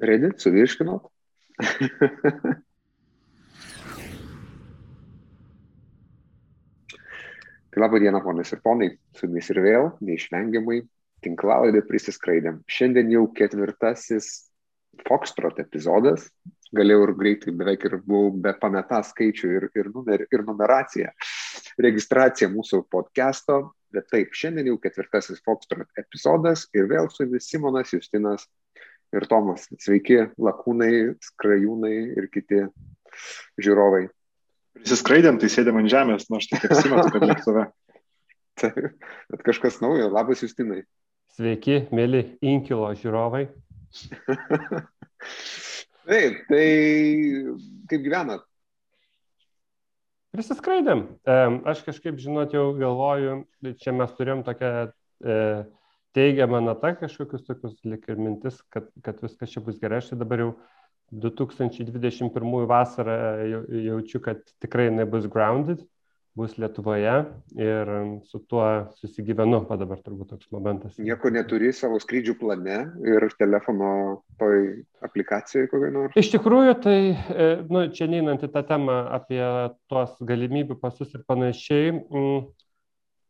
Redi, suvirškinot? tai labą dieną, ponas ir ponai, su jumis ir vėl, neišvengiamai, tinklalaidė prisiskraidėm. Šiandien jau ketvirtasis Foxtrot epizodas, galėjau ir greitai beveik ir buvau be pameta skaičių ir, ir, numer, ir numeraciją, registraciją mūsų podcast'o, bet taip, šiandien jau ketvirtasis Foxtrot epizodas ir vėl su jumis Simonas, Justinas ir Tomas. Sveiki, lakūnai, skrajūnai ir kiti žiūrovai. Prisiskraidėm, tai sėdėm ant žemės, nors nu, tik apsimetu, kad lėktuve. Taip, bet kažkas naujo. Labas, Justinai. Sveiki, mėly inkilo žiūrovai. Taip, tai kaip gyvenat? Prisiskraidėm. Aš kažkaip, žinot, jau galvoju, čia mes turėjom tokią e, teigiamą natą, kažkokius tokius lik ir mintis, kad, kad viskas čia bus gerai. Aš tai dabar jau 2021 vasarą jaučiu, kad tikrai jinai bus grounded bus Lietuvoje ir su tuo susigyvenu, o dabar turbūt toks momentas. Nieko neturi savo skrydžių plane ir telefono toj aplikacijoje kokiai nors? Iš tikrųjų, tai, e, nu, čia neinant į tą temą apie tuos galimybių pasus ir panašiai, mm,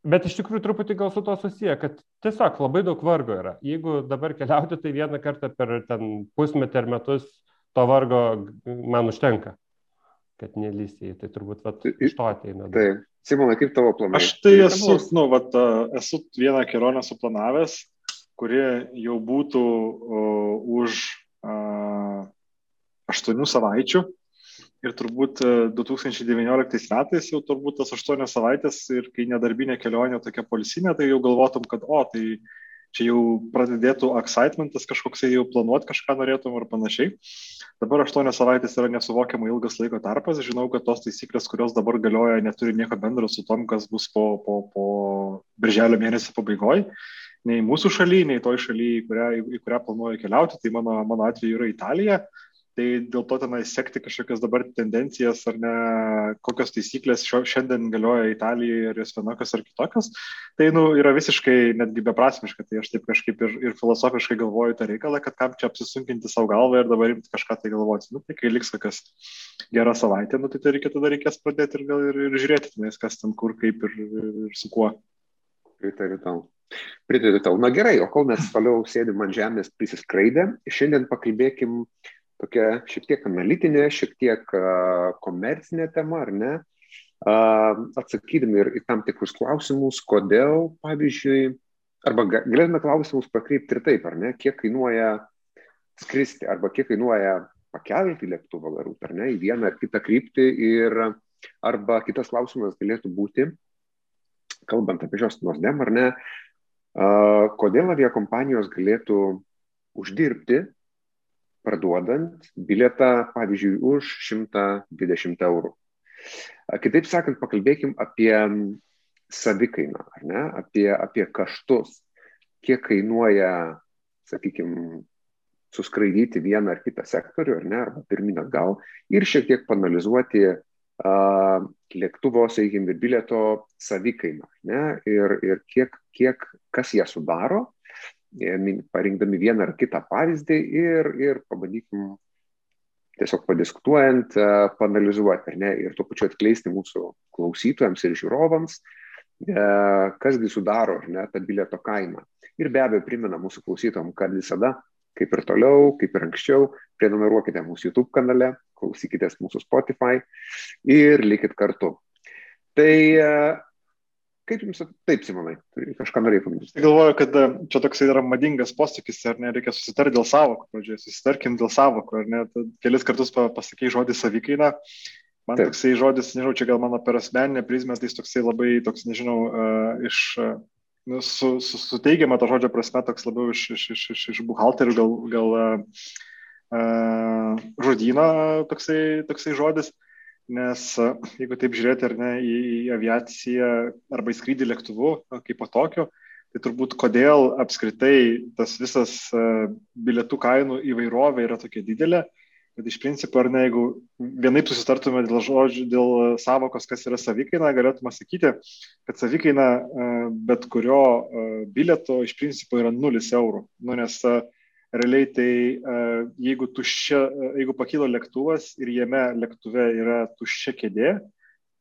bet iš tikrųjų truputį gal su to susiję, kad tiesiog labai daug vargo yra. Jeigu dabar keliauti, tai vieną kartą per ten pusmetį ar metus to vargo man užtenka kad nelysėjai, tai turbūt vat, iš to ateina. Taip, Simonai, kaip tavo planai? Aš tai esu, nu, vat, esu vieną kelionę suplanavęs, kuri jau būtų uh, už uh, 8 savaičių. Ir turbūt 2019 metais jau turbūt tas 8 savaitės ir kai nedarbinė kelionė tokia polisinė, tai jau galvotum, kad o, tai čia jau pradėtų excitementas kažkoksai jau planuoti kažką norėtum ar panašiai. Dabar aštuonios savaitės yra nesuvokiamai ilgas laiko tarpas. Žinau, kad tos taisyklės, kurios dabar galioja, neturi nieko bendro su tom, kas bus po, po, po birželio mėnesio pabaigoje. Nei mūsų šalyje, nei toj šalyje, į kurią, į kurią planuoju keliauti, tai mano, mano atveju yra Italija. Tai dėl to tenai sekti kažkokias dabar tendencijas ar ne, kokios taisyklės šio, šiandien galioja Italijoje, ar jos vienokios ar kitokios, tai nu, yra visiškai netgi beprasmiška. Tai aš taip kažkaip ir, ir filosofiškai galvoju tą reikalą, kad kam čia apsisunkinti savo galvą ir dabar imti kažką tai galvoti. Nu, tai kai liks kokias gerą savaitę, nu, tai, tai reikia tada reikės pradėti ir, ir, ir žiūrėti, tenais, kas ten kur, kaip ir, ir, su kuo. Pritariu tau. Pritariu tau. Na gerai, o kol mes toliau sėdim ant žemės prisiskraidę, šiandien pakalbėkim tokia šiek tiek analitinė, šiek tiek komercinė tema, ar ne? Atsakydami ir į tam tikrus klausimus, kodėl, pavyzdžiui, arba galėtume klausimus pakreipti ir taip, ar ne, kiek kainuoja skristi, arba kiek kainuoja pakelti lėktuvą varut, ar ne, į vieną ar kitą kryptį ir arba kitas klausimas galėtų būti, kalbant apie šios nosdem, ar ne, kodėl aviakompanijos galėtų uždirbti parduodant bilietą, pavyzdžiui, už 120 eurų. Kitaip sakant, pakalbėkim apie savikainą, apie, apie kaštus, kiek kainuoja, sakykime, suskraidyti vieną ar kitą sektorių, ar ne, arba pirmin atgal, ir šiek tiek panalizuoti uh, lėktuvo, sakykime, bilieto savikainą, ne, ir, ir kiek, kiek, kas ją sudaro, parinkdami vieną ar kitą pavyzdį ir, ir pabandykim tiesiog padiskutuojant, e, panalizuoti, ar ne, ir tuo pačiu atkleisti mūsų klausytojams ir žiūrovams, e, kasgi sudaro, ar ne, tą bilieto kainą. Ir be abejo primena mūsų klausytojams, kad visada, kaip ir toliau, kaip ir anksčiau, prenumeruokite mūsų YouTube kanale, klausykitės mūsų Spotify ir likit kartu. Tai e, Kaip jums taip, Simonai, kažką norėjai paminėti? Tai galvoju, kad e, čia toks yra madingas posakis, ar ne, reikia susitarti dėl savokų pradžioje, susitarkim dėl savokų, ar ne, Tad kelis kartus pasakai žodį savikaina, man taip. toksai žodis, nežinau, čia gal mano per asmeninę prizmę, tai jis toksai labai, toks, nežinau, uh, iš, uh, nu, su, su, suteigiama to žodžio prasme, toks labiau iš, iš, iš, iš, iš buhalterių, gal, gal uh, žodyno toksai, toksai žodis. Uh, nes jeigu taip žiūrėti ar ne į, aviaciją arba į skrydį lėktuvu kaip po tokio, tai turbūt kodėl apskritai tas visas bilietų kainų įvairovė yra tokia didelė, kad iš principo ar ne, jeigu vienaip susitartume dėl žodžių, dėl savokos, kas yra savikaina, galėtume sakyti, kad savikaina bet kurio bilieto iš principo yra 0 eurų. Nu, nes realiai tai jeigu, tuščia, jeigu pakilo lėktuvas ir jame lėktuve yra tuščia kėdė,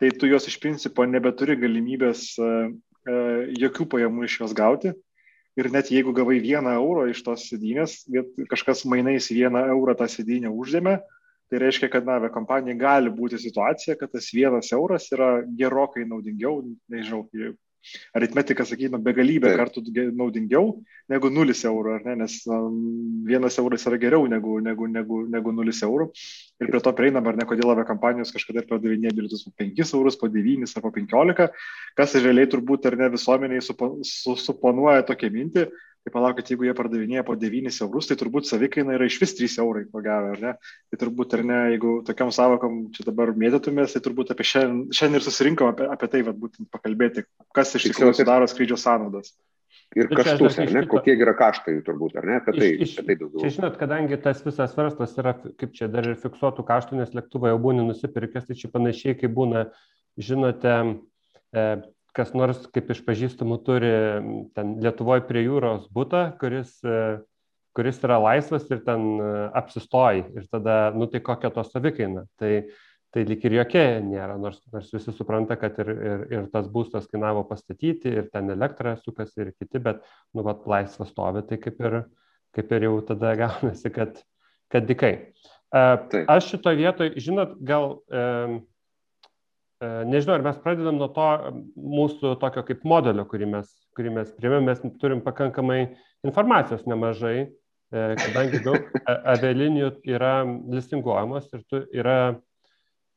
tai tu jos iš principo nebeturi galimybės jokių pajamų iš jos gauti. Ir net jeigu gavai vieną eurą iš tos sėdynės, kažkas mainais vieną eurą tą sėdynę uždėmė, tai reiškia, kad na, kompanijai gali būti situacija, kad tas vienas euras yra gerokai naudingiau, nežinau, aritmetika, sakykime, begalybė kartų naudingiau negu 0 eurų, ne? nes um, vienas euras yra geriau negu, negu, negu, negu 0 eurų. Ir prie to prieinam, ar ne, kodėl aviakompanijos kažkada ir pardavinėja bilietus po 5 eurus, po 9 ar po 15, kas realiai turbūt ar ne visuomeniai suponuoja tokią mintį, Tai palaukit, jeigu jie pardavinėja po 9 eurus, tai turbūt savikaina yra iš vis 3 eurai, ko gero, ar ne? Tai turbūt, ar ne, jeigu tokiam savokom čia dabar mėtytumės, tai turbūt apie šiandien, šiandien ir susirinkom apie, apie tai, vat, būtent pakalbėti, kas iš tikrųjų sudaro skrydžio sąnaudas. Ir kaštus, ar ne, kokie yra kaštai turbūt, ar ne, apie tai, iš, apie tai daugiau. Čia žinot, kadangi tas visas verslas yra, kaip čia dar ir fiksuotų kaštų, nes lėktuvą jau būni nusipirkęs, tai čia panašiai, kaip būna, žinote, e, kas nors, kaip iš pažįstamų, turi ten Lietuvoje prie jūros būtą, kuris, e, kuris yra laisvas ir ten e, apsistoji ir tada, nu tai kokia to savikaina. Tai, tai lik ir jokia nėra, nors, nors visi supranta, kad ir, ir, ir tas būstas kainavo pastatyti, ir ten elektra sukasi ir kiti, bet, nu, vat, laisvas stovi, tai kaip ir, kaip ir jau tada gaunasi, kad, kad dikai. Uh, aš šitoje vietoje, žinot, gal uh, E, nežinau, ar mes pradedam nuo to mūsų tokio kaip modelio, kurį mes, kurį mes priėmėm, mes turim pakankamai informacijos nemažai, e, kadangi daug avialinijų yra listinguojamos ir tu, yra,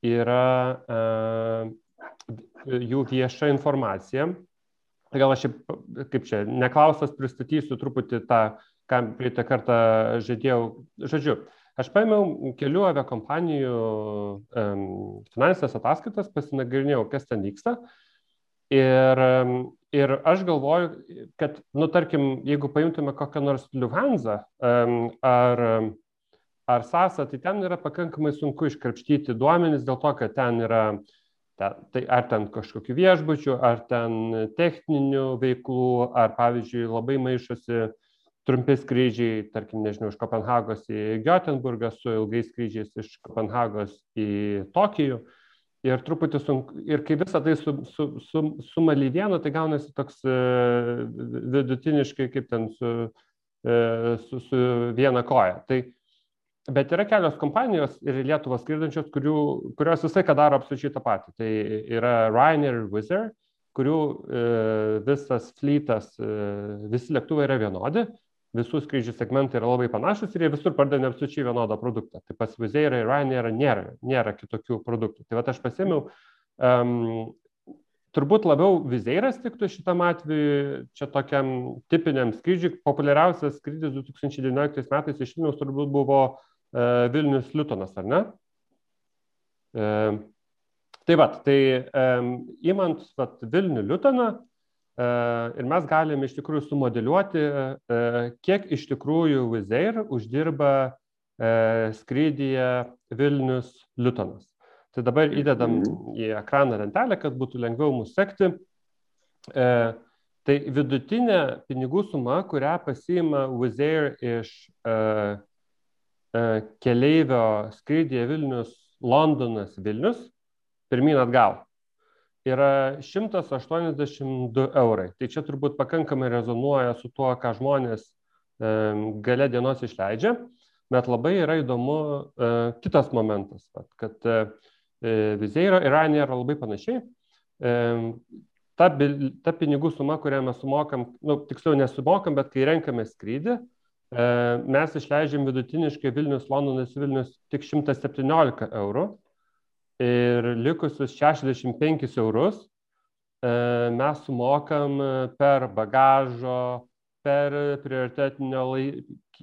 yra uh, jų vieša informacija. Gal aš kaip čia, neklausas pristatysiu truputį tą, ką praeitą kartą žadėjau. Žodžiu, Aš paėmiau kelių aviakompanijų um, finansinės ataskaitas, pasinagrinėjau, kas ten vyksta. Ir, ir aš galvoju, kad, nu, tarkim, jeigu paimtume kokią nors Lufthansa um, ar, ar SASA, tai ten yra pakankamai sunku iškrapštyti duomenys dėl to, kad ten yra, ten, tai ar ten kažkokių viešbučių, ar ten techninių veiklų, ar, pavyzdžiui, labai maišosi uh, trumpi skrydžiai, tarkim, nežinau, iš Kopenhagos į Göteborgą su ilgais skrydžiais iš Kopenhagos į Tokijų. Ir truputį sunku, ir kai visą tai su, su, su, sumali vieną, tai gaunasi toks e, vidutiniškai kaip ten su, e, su, su viena koja. Tai, bet yra kelios kompanijos ir Lietuvos skrydančios, kurių, kurios visai ką daro absoliučiai tą patį. Tai yra Ryanair ir Wizard, kurių e, visas flytas, e, visi lėktuvai yra vienodi visų skrydžių segmentai yra labai panašus ir jie visur pardavė absoliučiai vienodą produktą. Tai pas Vizeira ir Ryanair nėra, nėra kitokių produktų. Tai va aš pasėmiau, um, turbūt labiau Vizeiras tiktų šitam atveju, čia tokiam tipiniam skrydžiui. Populiariausias skrydis 2019 metais iš Vilnius turbūt buvo Vilnius Liutonas, ar ne? Uh, tai va, tai įmant vat, Vilnių Liutoną, E, ir mes galime iš tikrųjų sumodeliuoti, e, kiek iš tikrųjų Wizz Air uždirba e, skrydyje Vilnius Liutonas. Tai dabar įdedam mhm. į ekraną lentelę, kad būtų lengviau mūsų sekti. Tai vidutinė pinigų suma, kurią pasiima Wizz Air iš keleivio skrydyje Vilnius Londonas Vilnius, pirmin atgal yra 182 eurai. Tai čia turbūt pakankamai rezonuoja su tuo, ką žmonės e, gale dienos išleidžia, bet labai yra įdomu e, kitas momentas, kad e, Vizeiro ir Ryanair yra labai panašiai. E, ta, ta pinigų suma, kurią mes sumokam, nu, tiksliau nesumokam, bet kai renkame skrydį, e, mes išleidžiam vidutiniškai Vilnius, Londonas, Vilnius tik 117 eurų ir likusius 65 eurus e, mes sumokam per bagažo, per prioritetinio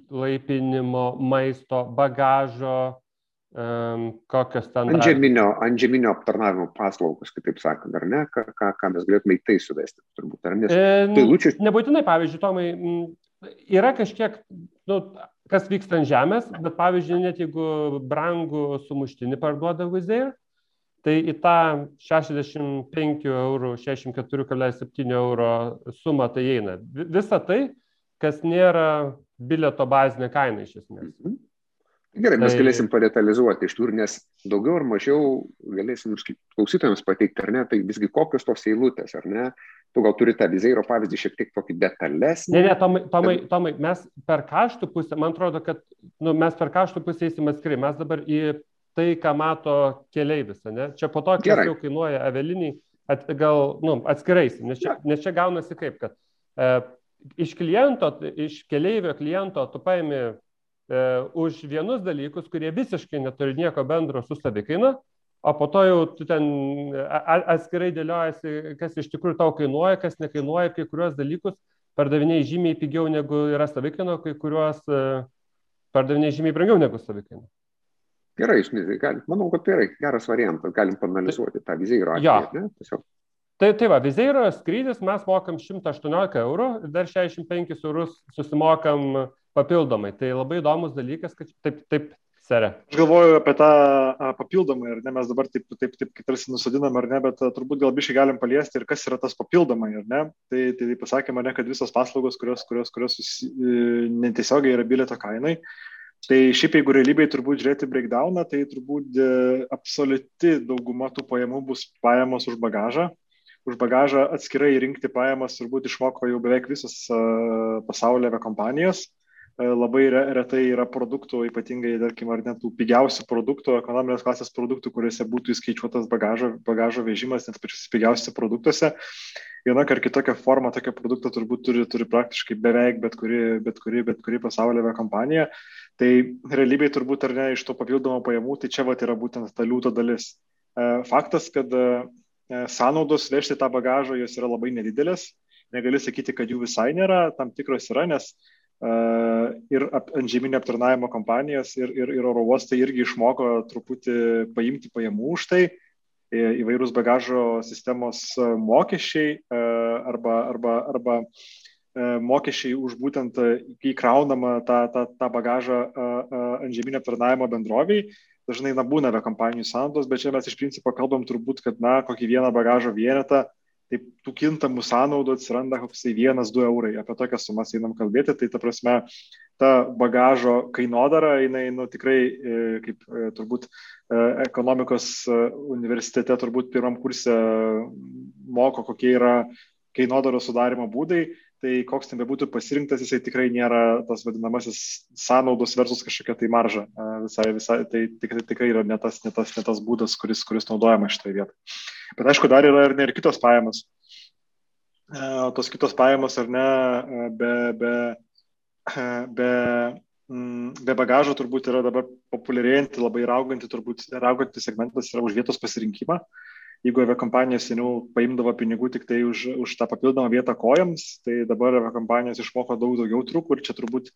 laipinimo, maisto, bagažo, kokios ten. Antžeminio, antžeminio aptarnavimo paslaugos, kitaip sakant, ar ne, ką, ką, mes galėtume į tai suvesti, turbūt, ar ne? E, tai lūčių... Nebūtinai, pavyzdžiui, Tomai, yra kažkiek, nu, kas vyksta ant žemės, bet pavyzdžiui, net jeigu brangų sumuštinį parduoda Vizair, tai į tą 65 eurų, 64,7 euro sumą tai eina. Visa tai, kas nėra bilieto bazinė kaina iš esmės. Mhm. Gerai, mes tai... galėsim padetalizuoti iš tur, nes daugiau ar mažiau galėsim klausytojams pateikti, ar ne, tai visgi kokios tos eilutės, ar ne, tu gal turi tą vizeiro pavyzdį šiek tiek tokį detalesnį. Ne, ne, Tomai, tomai, tomai mes per kaštų pusę, man atrodo, kad nu, mes per kaštų pusę eisim atskirai, mes dabar į tai, ką mato keleivis, ne, čia po to, kiek jau kainuoja aveliniai, at, gal, nu, atskirai, nes čia, nes čia gaunasi kaip, kad e, iš kliento, iš keleivio kliento tu paimi už vienus dalykus, kurie visiškai neturi nieko bendro su savikaina, o po to jau tu ten atskirai dėliojasi, kas iš tikrųjų tau kainuoja, kas nekainuoja, kai kuriuos dalykus pardavinėjai žymiai pigiau negu yra savikaina, kai kuriuos e, pardavinėjai žymiai brangiau negu savikaina. Gerai, gal, manau, kad tai yra geras variantas, galim panalizuoti tą viziją ir atveju. Tai, tai va, Vizeiro skrydis mes mokam 118 eurų ir dar 65 eurus susimokam papildomai. Tai labai įdomus dalykas, kad taip, taip serė. Aš galvoju apie tą a, papildomai, ar ne, mes dabar taip, taip, taip kaip tarsi nusodinam, ar ne, bet a, turbūt gal biškai galim paliesti ir kas yra tas papildomai, ar ne. Tai, tai, tai pasakėme, ne, kad visos paslaugos, kurios, kurios, kurios susi, e, netiesiogiai yra bilieto kainai. Tai šiaip jeigu realybėje turbūt žiūrėti breakdowną, tai turbūt e, absoliuti dauguma tų pajamų bus pajamos už bagažą, už bagažą atskirai rinkti pajamas turbūt išmoko jau beveik visas pasaulio kompanijos. Labai retai yra produktų, ypatingai, tarkim, ar net tų pigiausių produktų, ekonominės klasės produktų, kuriuose būtų įskaičiuotas bagažo, bagažo vežimas, net pačiuose pigiausiuose produktuose. Viena ar kitokia forma tokio produkto turbūt turi, turi praktiškai beveik bet kuri, bet kuri, bet kuri pasaulio kompanija. Tai realybėje turbūt ar ne iš to papildomo pajamų, tai čia vat yra būtent ta liūto dalis. Faktas, kad E, sąnaudos vežti tą bagažą jos yra labai nedidelės. Negali sakyti, kad jų visai nėra, tam tikros yra, nes uh, ir ant žemynio aptarnavimo kompanijos, ir, ir, ir oro uostai irgi išmoko truputį paimti pajamų už tai. E, įvairūs bagažo sistemos mokesčiai uh, arba, arba, arba uh, mokesčiai už būtent įkraunamą tą, tą, tą bagažą ant žemynio aptarnavimo bendroviai dažnai na, būna aviakompanijų sąnaudos, bet čia mes iš principo kalbam turbūt, kad na, kokį vieną bagažo vienetą, tai tų kintamų sąnaudų atsiranda koksai vienas, du eurai, apie tokias sumas einam kalbėti, tai ta prasme, ta bagažo kainodara, jinai nu, tikrai, e, kaip e, turbūt e, ekonomikos universitete, turbūt pirmam kursė moko, kokie yra kainodaro sudarimo būdai, tai koks ten bebūtų pasirinktas, jisai tikrai nėra tas vadinamasis sąnaudos versus kažkokia tai marža. Visai, visai, tai tikrai, tikrai yra ne tas, ne, tas, ne tas būdas, kuris, kuris naudojama šitoje vietoje. Bet aišku, dar yra ir, ne, ir kitos pajamos. Tos kitos pajamos ar ne, be, be, be, be bagažo turbūt yra dabar populiarėjanti, labai rauganti, turbūt rauganti segmentas yra už vietos pasirinkimą. Uh, jeigu aviakompanijos seniau paimdavo pinigų tik tai už, už tą papildomą vietą kojams, tai dabar aviakompanijos išmoko daug daugiau trūkų ir čia turbūt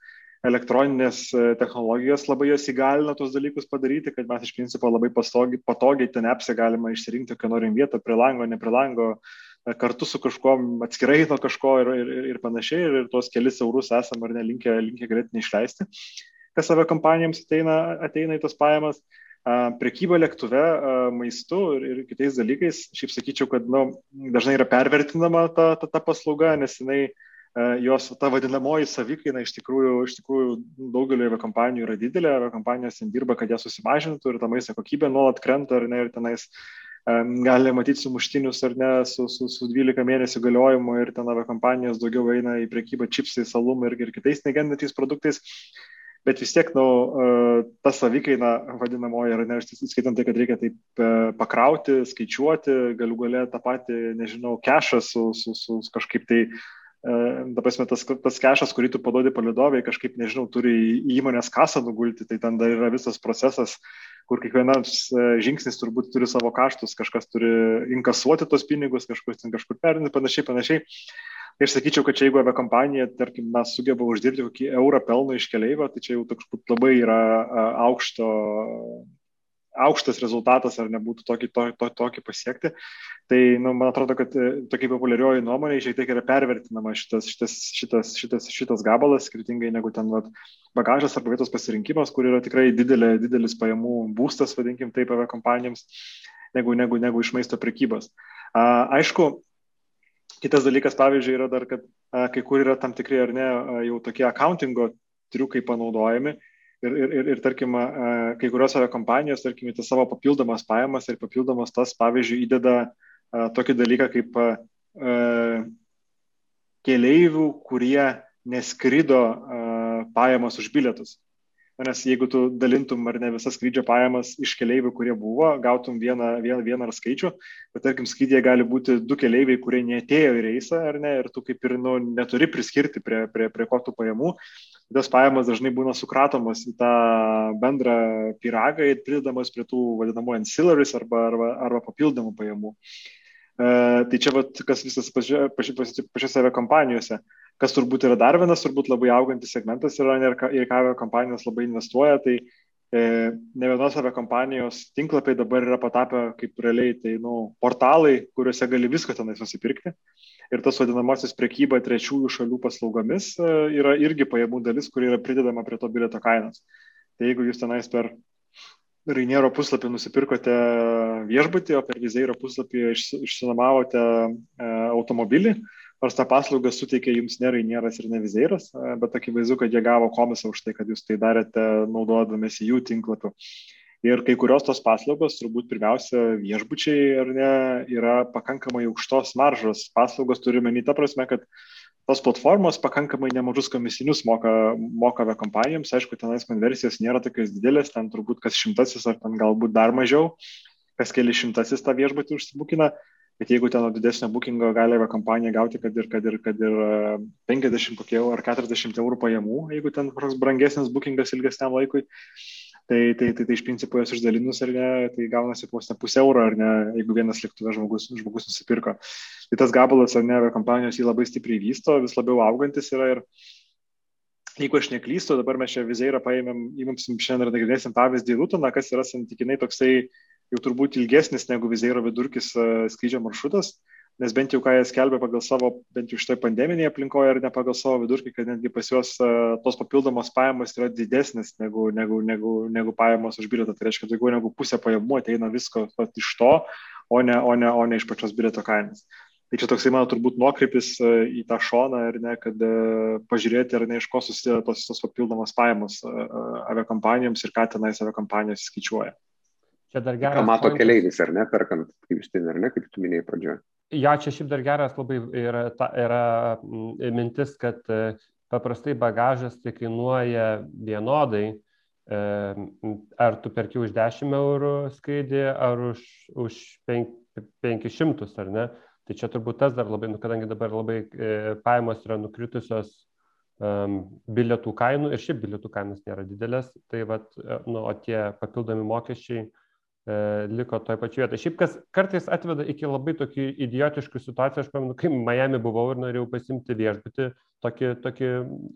elektroninės e, technologijos labai jos įgalina tos dalykus padaryti, kad mes iš principo labai patogiai, patogiai ten apse galima išsirinkti, ką norim vietą, prie lango, ne prie lango, e, kartu su kažkuo atskirai nuo kažko ir, ir, ir panašiai, ir, ir tuos kelis eurus esam ar nelinkę linkę galėtume išleisti, kas aviakompanijoms ateina, ateina į tos pajamas. Prekyba lėktuve maistu ir, ir kitais dalykais, šiaip sakyčiau, kad nu, dažnai yra pervertinama ta, ta, ta paslauga, nes jinai jos ta vadinamoji savikaina iš tikrųjų, iš tikrųjų daugelio kompanijų yra didelė, kompanijos ten dirba, kad ją susimažintų ir ta maisto kokybė nuolat krenta ar ne, ir tenais gali matyti sumuštinius ar ne su, su, su 12 mėnesių galiojimu ir ten kompanijos daugiau eina į prekybą čipsai, salumai ir, ir kitais negendantys produktais bet vis tiek, nu, e, ta savikaina vadinamoji yra, ne, skaitant tai, kad reikia taip e, pakrauti, skaičiuoti, galų galę tą patį, nežinau, kešą su, su, su kažkaip tai, ta prasme, tas, tas kešas, kurį tu padodi palidovai, kažkaip, nežinau, turi į įmonės kasą nugulti, tai ten dar yra visas procesas, kur kiekvienas e, žingsnis turbūt turi savo kaštus, kažkas turi inkasuoti tos pinigus, kažkas ten kažkur perinti, panašiai, panašiai. Aš sakyčiau, kad čia jeigu aviakompanija, tarkim, mes sugeba uždirbti kokį eurą pelno iš keleivio, tai čia jau toks labai yra aukšto, aukštas rezultatas, ar nebūtų tokį, to, to, tokį pasiekti. Tai, nu, man atrodo, kad e, tokia populiarioji nuomonė šiek tiek yra pervertinama šitas, šitas, šitas, šitas, šitas gabalas, skirtingai negu ten vat, bagažas arba vietos pasirinkimas, kur yra tikrai didelė, didelis pajamų būstas, vadinkim taip, aviakompanijoms, negu, negu, negu iš maisto prekybos. Aišku, Kitas dalykas, pavyzdžiui, yra dar, kad a, kai kur yra tam tikri ar ne jau tokie accountingo triukai panaudojami. Ir, ir, ir, ir tarkim, kai kurios aviakompanijos, tarkim, tas savo papildomas pajamas ir papildomas tas, pavyzdžiui, įdeda tokį dalyką kaip keleivių, kurie neskrido pajamas už bilietus. Nes jeigu tu dalintum ar ne visas skrydžio pajamas iš keleivių, kurie buvo, gautum vieną, vieną, vieną ar skaičių, bet tarkim skrydėje gali būti du keleiviai, kurie neatėjo į reisą ar ne, ir tu kaip ir nu, neturi priskirti prie, prie, prie ko tų pajamų, tas pajamas dažnai būna sukratomos į tą bendrą piragą ir pridedamas prie tų vadinamų ancillaries arba, arba, arba papildomų pajamų. Uh, tai čia vat, kas visas pačiose pači, pači, pači kompanijose. Kas turbūt yra dar vienas, turbūt labai augantis segmentas yra ir ką avio kompanijos labai investuoja, tai e, ne vienos avio kompanijos tinklapiai dabar yra patapę kaip realiai tai nu, portalai, kuriuose gali visko tenais nusipirkti. Ir tas vadinamasis prekyba trečiųjų šalių paslaugomis e, yra irgi pajamų dalis, kuri yra pridedama prie to bilieto kainos. Tai jeigu jūs tenais per Rainiero puslapį nusipirkote viešbutį, o per Vizeiro puslapį išsinomavote e, automobilį, nors tą paslaugą suteikė jums ne Rainieras ir ne Vizeiras, e, bet akivaizdu, kad jie gavo komisą už tai, kad jūs tai darėte naudodamėsi jų tinklapiu. Ir kai kurios tos paslaugos, turbūt pirmiausia viešbučiai ar ne, yra pakankamai aukštos maržos. Paslaugos turime į tą prasme, kad tos platformos pakankamai nemažus komisinius moka, moka kompanijoms, aišku, tenais konversijos nėra tokios didelės, ten turbūt kas šimtasis ar ten galbūt dar mažiau, kas keli šimtasis tą viešbutį užsibukina, bet jeigu ten didesnio bookingo gali kompanija gauti, kad ir, kad ir, kad ir 50 kokie ar 40 eurų pajamų, jeigu ten kažkoks brangesnis bookingas ilgesniam laikui, Tai, tai, tai, tai iš principo jas išdalinus ar ne, tai gaunasi vos ne pusę euro ar ne, jeigu vienas lėktuvės žmogus, žmogus nusipirko. Tai tas gabalas ar ne, kompanijos jį labai stipriai vysto, vis labiau augantis yra ir jeigu aš neklystu, dabar mes čia vizeirą paėmėm, įmumsim šiandien ir nagrinėsim pavyzdį Lutoną, kas yra santykinai toksai jau turbūt ilgesnis negu vizeiro vidurkis e, skrydžio maršrutas. Nes bent jau ką jie skelbia pagal savo, bent jau šitoj pandeminėje aplinkoje ar ne pagal savo vidurkį, kad netgi pas juos uh, tos papildomos pajamos yra didesnės negu, negu, negu, negu pajamos už bilietą. Tai reiškia, daugiau negu pusė pajamų ateina visko pat, iš to, o ne, o, ne, o ne iš pačios bilieto kainos. Tai čia toksai, mano, turbūt nuokrypis uh, į tą šoną ir ne, kad uh, pažiūrėti, ar ne iš ko susideda tos, tos papildomos pajamos aviakompanijoms ir ką tenais aviakompanijos skaičiuoja. Čia dar geras. Ką mato pointas. keleivis, ar ne, perkant, kaip jūs ten, ar ne, kaip tu minėjai pradžioje. Ja, čia šiaip dar geras labai yra, ta, yra mm, mintis, kad e, paprastai bagažas tai kainuoja vienodai, e, ar tu perki už 10 eurų skrydį, ar už, už 500, ar ne. Tai čia turbūt tas dar labai, nu, kadangi dabar labai e, pajamos yra nukritusios bilietų kainų ir šiaip bilietų kainos nėra didelės, tai vat, nu, o tie papildomi mokesčiai liko toj pačioje vietoje. Šiaip kas kartais atveda iki labai tokių idiotiškų situacijų, aš pamenu, kai Miami buvau ir norėjau pasimti viešbutį tokį, tokį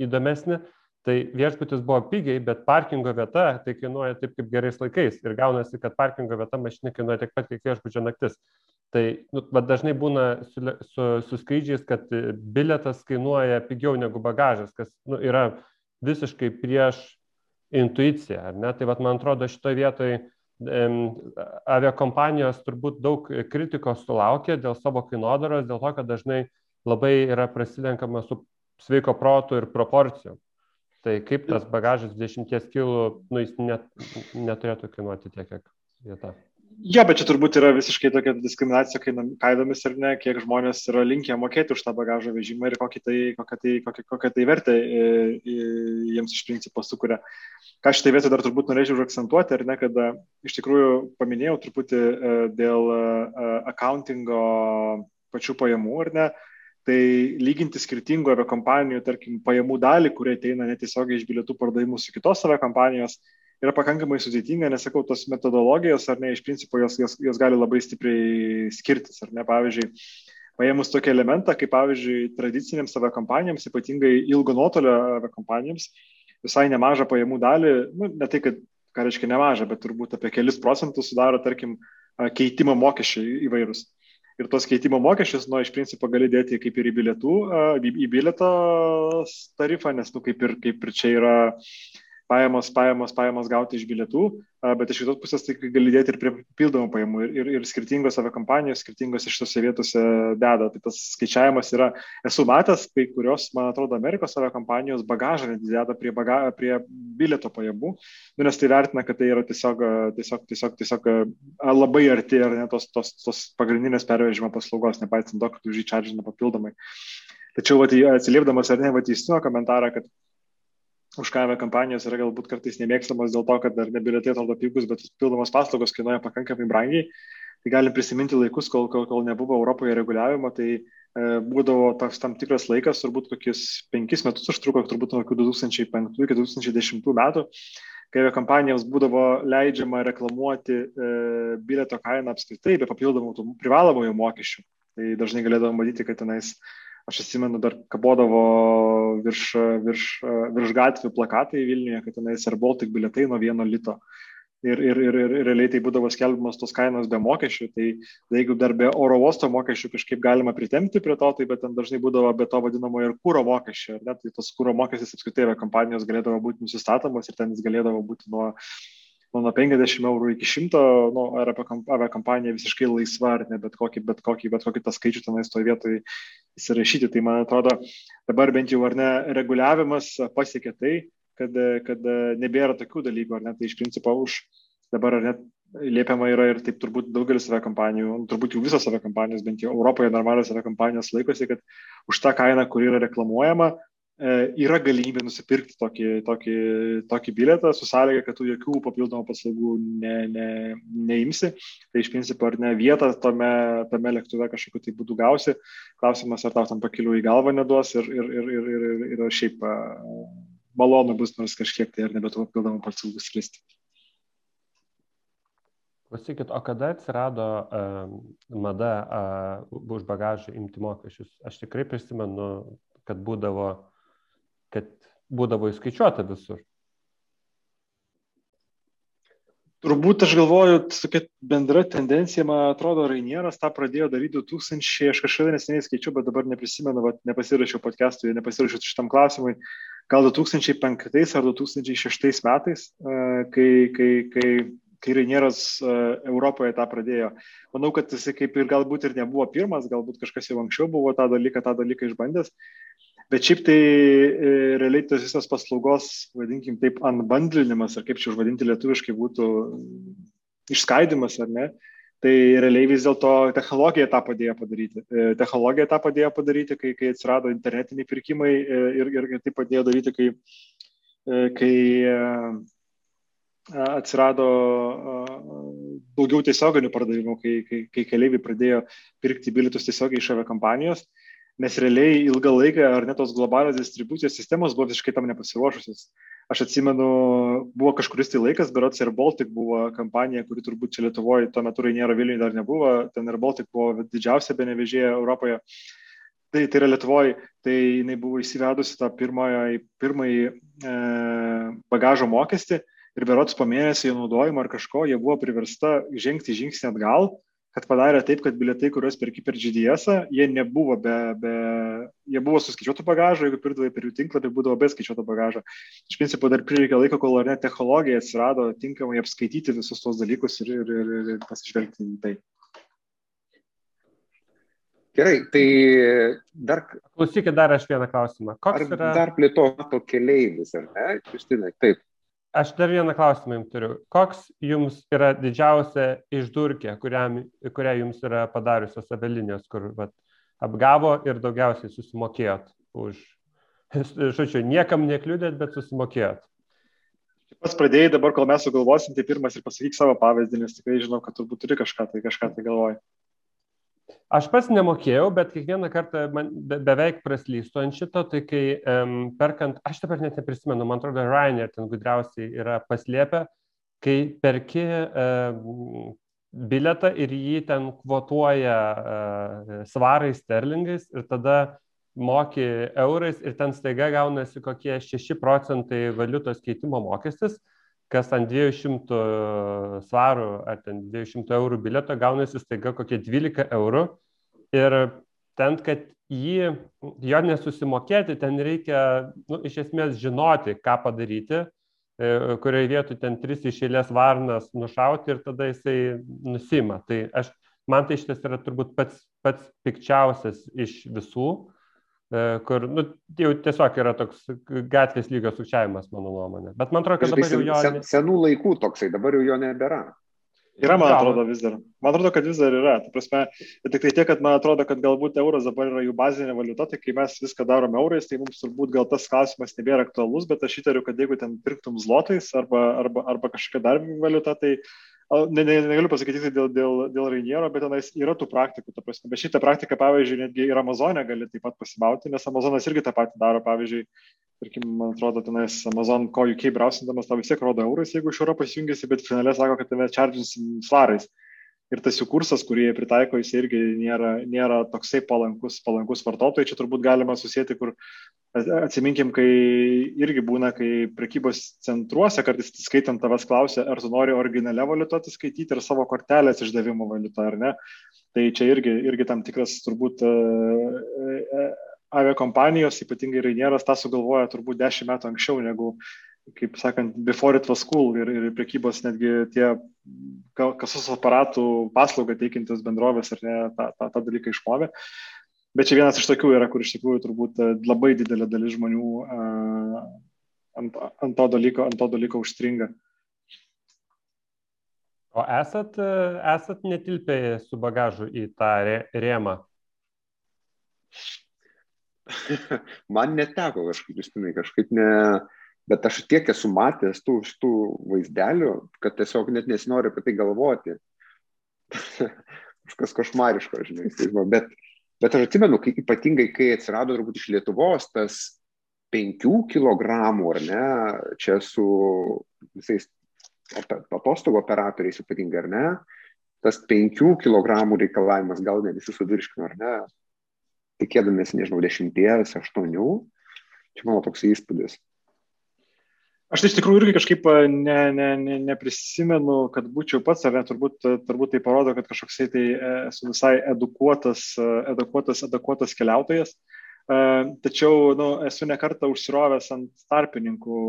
įdomesnį, tai viešbutis buvo pigiai, bet parkingo vieta tai kainuoja taip kaip gerais laikais ir gaunasi, kad parkingo vieta mašinai kainuoja tiek pat, kiek viešbučio naktis. Tai nu, dažnai būna su, su, su skrydžiais, kad biletas kainuoja pigiau negu bagažas, kas nu, yra visiškai prieš intuiciją. Tai vat, man atrodo šitoje vietoje aviakompanijos turbūt daug kritikos sulaukia dėl savo kainodaros, dėl to, kad dažnai labai yra prasilenkama su sveiko protu ir proporcijom. Tai kaip tas bagažas 10 kilų, nu, jis net, neturėtų kainuoti tiek, kiek vieta. Ja, bet čia turbūt yra visiškai tokia diskriminacija kainomis ir ne, kiek žmonės yra linkę mokėti už tą bagažo vežimą ir kokią tai, kokią tai, kokią, kokią tai vertę e, e, jiems iš principo sukuria. Ką šitai vietoj dar turbūt norėčiau užakcentuoti, ar ne, kad e, iš tikrųjų paminėjau truputį dėl accountingo pačių pajamų, ar ne, tai lyginti skirtingų aviakompanijų, tarkim, pajamų dalį, kurie ateina netiesiogiai iš bilietų pardavimų su kitos aviakompanijos, kompanijos yra pakankamai sudėtinga, nes sakau, tos metodologijos, ar ne, iš principo jos, jos, jos gali labai stipriai skirtis, ar ne, pavyzdžiui, paėmus tokį elementą, kaip pavyzdžiui, tradicinėms aviakompanijoms, ypatingai ilgo nuotolio aviakompanijoms, visai nemažą pajamų dalį, nu, ne tai, kad, ką reiškia nemažą, bet turbūt apie kelis procentus sudaro, tarkim, keitimo mokesčiai įvairūs. Ir tos keitimo mokesčius, nu, iš principo gali dėti kaip ir į bilietų, į, bilieto tarifą, nes, nu, kaip ir, kaip ir čia yra pajamos, pajamos, pajamos gauti iš bilietų, bet iš kitos pusės tai gali dėti ir prie papildomų pajamų. Ir, ir, ir skirtingos aviakompanijos, skirtingos iš tose vietose deda. Tai tas skaičiavimas yra, esu matęs, kai kurios, man atrodo, Amerikos aviakompanijos bagažą deda prie, baga, prie bilieto pajamų, nu, nes tai vertina, kad tai yra tiesiog, tiesiog, tiesiog, tiesiog labai arti ar ne tos, tos, tos pagrindinės pervežimo paslaugos, nepaisant to, kad už jį čardžina papildomai. Tačiau, vat, atsiliepdamas ar ne, vat, įstino komentarą, kad už ką kompanijos yra galbūt kartais nemėgstamos dėl to, kad dar nebilietai atrodo pigus, bet pildomos paslaugos kainuoja pakankamai brangiai. Tai galim prisiminti laikus, kol, kol, kol nebuvo Europoje reguliavimo, tai e, būdavo toks tam tikras laikas, turbūt kokius penkis metus užtruko, turbūt nuo 2005 iki 2010 metų, kai kompanijoms būdavo leidžiama reklamuoti e, bilieto kainą apskritai be papildomų privalomojo mokesčių. Tai dažnai galėdavo matyti, kad tenais aš atsimenu, dar kabodavo virš, virš, virš gatvių plakatai Vilniuje, kad tenais ir Baltic biletai nuo vieno lito. Ir, ir, ir, ir realiai tai būdavo skelbimas tos kainos be mokesčių, tai, tai jeigu dar be oro uosto mokesčių kažkaip galima pritemti prie to, tai bet ten dažnai būdavo be to vadinamo ir kūro mokesčio, ne, tai tas kūro mokestis apskritai kompanijos galėdavo būti nusistatomas ir ten jis galėdavo būti nuo nu, nuo 50 eurų iki 100, nu, ar apie kampaniją visiškai laisva, ar ne, bet kokį, bet kokį, bet kokį tą skaičių tenais toje vietoje įsirašyti. Tai man atrodo, dabar bent jau ar ne, reguliavimas pasiekė tai, kad, kad nebėra tokių dalykų, ar ne, tai iš principo už dabar ar net liepiama yra ir taip turbūt daugelis save kompanijų, turbūt jau visos save kompanijos, bent jau Europoje normalios save kompanijos laikosi, kad už tą kainą, kuri yra reklamuojama, yra galimybė nusipirkti tokį, tokį, tokį bilietą su sąlyga, kad tu jokių papildomų paslaugų ne, ne, neimsi. Tai iš principo ar ne vietą tame, tame lėktuve kažkokiu tai būdu gausi. Klausimas, ar tau tam pakeliu į galvą neduos ir, ir, ir, ir, ir, ir, šiaip malonu bus nors kažkiek tai ar nebetų papildomų paslaugų skristi. Klausykit, o kada atsirado uh, mada uh, už bagažą imti mokesčius? Aš tikrai prisimenu, kad būdavo kad būdavo įskaičiuota visur. Turbūt aš galvoju, tokia bendra tendencija, man atrodo, Rainieras tą pradėjo daryti 2000, aš kažkada neseniai skaičiau, bet dabar neprisimenu, bet nepasirašiau podcast'ui, nepasirašiau šitam klausimui, gal 2005 ar 2006 metais, e, kai, kai, kai, kai Rainieras e, Europoje tą pradėjo. Manau, kad jis kaip ir galbūt ir nebuvo pirmas, galbūt kažkas jau anksčiau buvo tą dalyką, tą dalyką išbandęs, Bet šiaip tai e, realiai tas visas paslaugos, vadinkim taip, unbundlinimas, ar kaip čia užvadinti lietuviškai būtų išskaidimas, ar ne, tai realiai vis dėlto technologija tą padėjo padaryti. E, technologija tą padėjo padaryti, kai, kai atsirado internetiniai pirkimai e, ir, ir tai padėjo daryti, kai, kai atsirado daugiau tiesioginių pardavimų, kai, kai, kai keliaiviai pradėjo pirkti bilietus tiesiogiai iš aviakompanijos. kompanijos nes realiai ilgą laiką ar net tos globalios distribucijos sistemos buvo visiškai tam nepasiruošusios. Aš atsimenu, buvo kažkuris tai laikas, berots ir Baltic buvo kompanija, kuri turbūt čia Lietuvoje tuo metu Rainiero Vilniuje dar nebuvo, ten ir Baltic buvo didžiausia benevežėja Europoje. Tai, tai yra Lietuvoje, tai jinai buvo įsivedusi tą pirmąjį, pirmąjį e, bagažo mokestį ir berots po mėnesio jo naudojimo ar kažko, jie buvo priversta žengti žingsnį atgal kad padarė taip, kad bilietai, kuriuos perki per GDS, jie nebuvo be, be, jie buvo su skaičiuotu bagažu, jeigu pirdavai per jų tinklapį, būdavo be skaičiuoto bagažo. Iš principo dar prireikė laiko, kol ar net technologija atsirado tinkamai apskaityti visus tos dalykus ir, ir, ir, ir pasižvelgti į tai. Gerai, tai dar. Klausykit dar aš vieną klausimą. Koks ar yra... Dar plėtoto keleivis, ar ne? Kristinai, taip. Aš dar vieną klausimą jums turiu. Koks jums yra didžiausia išdurkė, kuriam, kurią jums yra padariusios avialinijos, kur vat, apgavo ir daugiausiai susimokėjot už, žodžiu, niekam nekliudėt, bet susimokėjot? Pats pradėjai dabar, kol mes sugalvosim, tai pirmas ir pasakyk savo pavyzdį, nes tikrai žinau, kad turbūt turi kažką tai, kažką tai galvoj. Aš pats nemokėjau, bet kiekvieną kartą man be, beveik praslystu ant šito, tai kai um, perkant, aš dabar net neprisimenu, man atrodo, Ryanair ten gudriausiai yra paslėpę, kai perki um, biletą ir jį ten kvotuoja uh, svarais, sterlingais ir tada moki eurais ir ten staiga gaunasi kokie 6 procentai valiutos keitimo mokestis kas ant 200 svarų ar ten 200 eurų bileto gaunasi staiga kokie 12 eurų. Ir ten, kad jį, jo nesusimokėti, ten reikia nu, iš esmės žinoti, ką padaryti. kurioje vietoje ten tris išėlės varnas nušauti ir tada jisai nusima. Tai aš, man tai šitas yra turbūt pats, pats pikčiausias iš visų, e, kur nu, jau tiesiog yra toks gatvės lygio sukčiavimas, mano nuomonė. Bet man atrodo, kad dabar jau jo... Sen, senų laikų toksai, dabar jau jo nebėra. Yra, man atrodo, vis dar. Man atrodo, kad vis dar yra. Ta prasme, tik tai tiek, kad man atrodo, kad galbūt euras dabar yra jų bazinė valiuta, tai kai mes viską darom eurais, tai mums turbūt gal tas klausimas nebėra aktualus, bet aš įtariu, kad jeigu ten pirktum zlotais arba, arba, arba kažkokia dar valiuta, tai ne, ne, negaliu pasakyti dėl, dėl, dėl Rainiero, bet tenais yra tų praktikų. Prasme, bet šitą praktiką, pavyzdžiui, netgi ir Amazonė gali taip pat pasimauti, nes Amazonas irgi tą patį daro. Pavyzdžiui, tarkim, man atrodo, tenais Amazon, ko UK brausindamas, tau vis tiek rodo eurais, jeigu iš Europos jungiasi, bet finale sako, kad tave čardžinsim svarais ir tas jų kursas, kurį jie pritaiko, jis irgi nėra, nėra toksai palankus, palankus vartotojai. Čia turbūt galima susijęti, kur atsiminkim, kai irgi būna, kai prekybos centruose kartais skaitant tavęs klausia, ar tu nori originalią valiutą atsiskaityti ir savo kortelės išdavimo valiutą, ar ne. Tai čia irgi, irgi tam tikras turbūt aviakompanijos, ypatingai Rainieras, tą sugalvoja turbūt dešimt metų anksčiau negu kaip sakant, before it was cool ir, ir prekybos netgi tie kasos aparatų paslaugą teikintis bendrovės ar ne tą, tą, tą dalyką išmovė. Bet čia vienas iš tokių yra, kur iš tikrųjų turbūt e, labai didelė dalis žmonių uh, ant, ant, to dalyko, ant to dalyko užstringa. O esat, e, esat netilpę su bagažu į tą rėmą? Man neteko kažkaip, Justinai, kažkaip ne, uh, Bet aš tiek esu matęs tų šitų vaizdelių, kad tiesiog net nesinori apie tai galvoti. Kažkas košmariško, žinai. Tai bet, bet aš atsimenu, kai, ypatingai kai atsirado turbūt iš Lietuvos tas 5 kg, ar ne, čia su visais atostogų operatoriais ypatingai, ar ne, tas 5 kg reikalavimas gal ne visi suvirškino, ar ne, tikėdamėsi, nežinau, 10, 8, čia mano toks įspūdis. Aš tai iš tikrųjų irgi kažkaip ne, ne, ne, neprisimenu, kad būčiau pats, ne, turbūt, turbūt tai parodo, kad kažkoksai tai e, esu visai edukuotas, edukuotas, edukuotas keliautojas. Tačiau nu, esu nekartą užsirovęs ant tarpininkų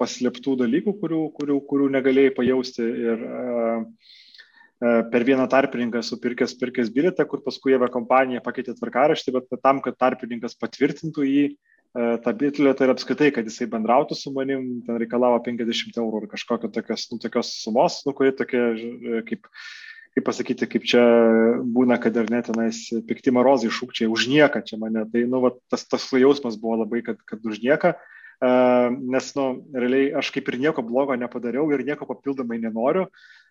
paslėptų dalykų, kurių, kurių, kurių negalėjai pajausti. Ir per vieną tarpininką esu pirkęs, bilietą, kur paskui jie kompanija pakeitė tvarkaraštį, bet tam, kad tarpininkas patvirtintų jį, E, tą bitlietą ir apskaitai, kad jisai bendrautų su manim, ten reikalavo 50 eurų ir kažkokio tokios, nu, tokios sumos, nu, kuri tokia, e, kaip, kaip pasakyti, kaip čia būna, kad ir net tenais pikti marozai šūkčiai už nieką čia mane. Tai, nu, va, tas, tas jausmas buvo labai, kad, kad už nieką. Uh, nes, nu, realiai aš kaip ir nieko blogo nepadariau ir nieko papildomai nenoriu.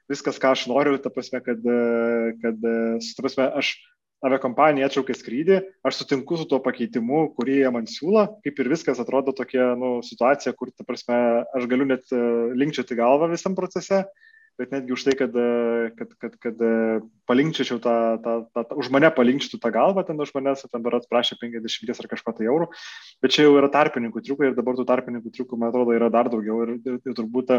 Viskas, ką aš noriu, ta prasme, kad, kad, ta prasme, aš aviakompanija atšaukė skrydį, aš sutinku su tuo pakeitimu, kurį jie man siūlo, kaip ir viskas atrodo tokia nu, situacija, kur, ta prasme, aš galiu net e, linkčioti galvą visam procese, bet netgi už tai, kad, e, kad, kad, kad e, palinkčiačiau tą, tą, tą, tą, už mane palinkčių tą galvą, ten už manęs ten berat prašė 50 ar kažko tai eurų, bet čia jau yra tarpininkų triukai ir dabar tų tarpininkų triukų, man atrodo, yra dar daugiau ir, ir, ir turbūt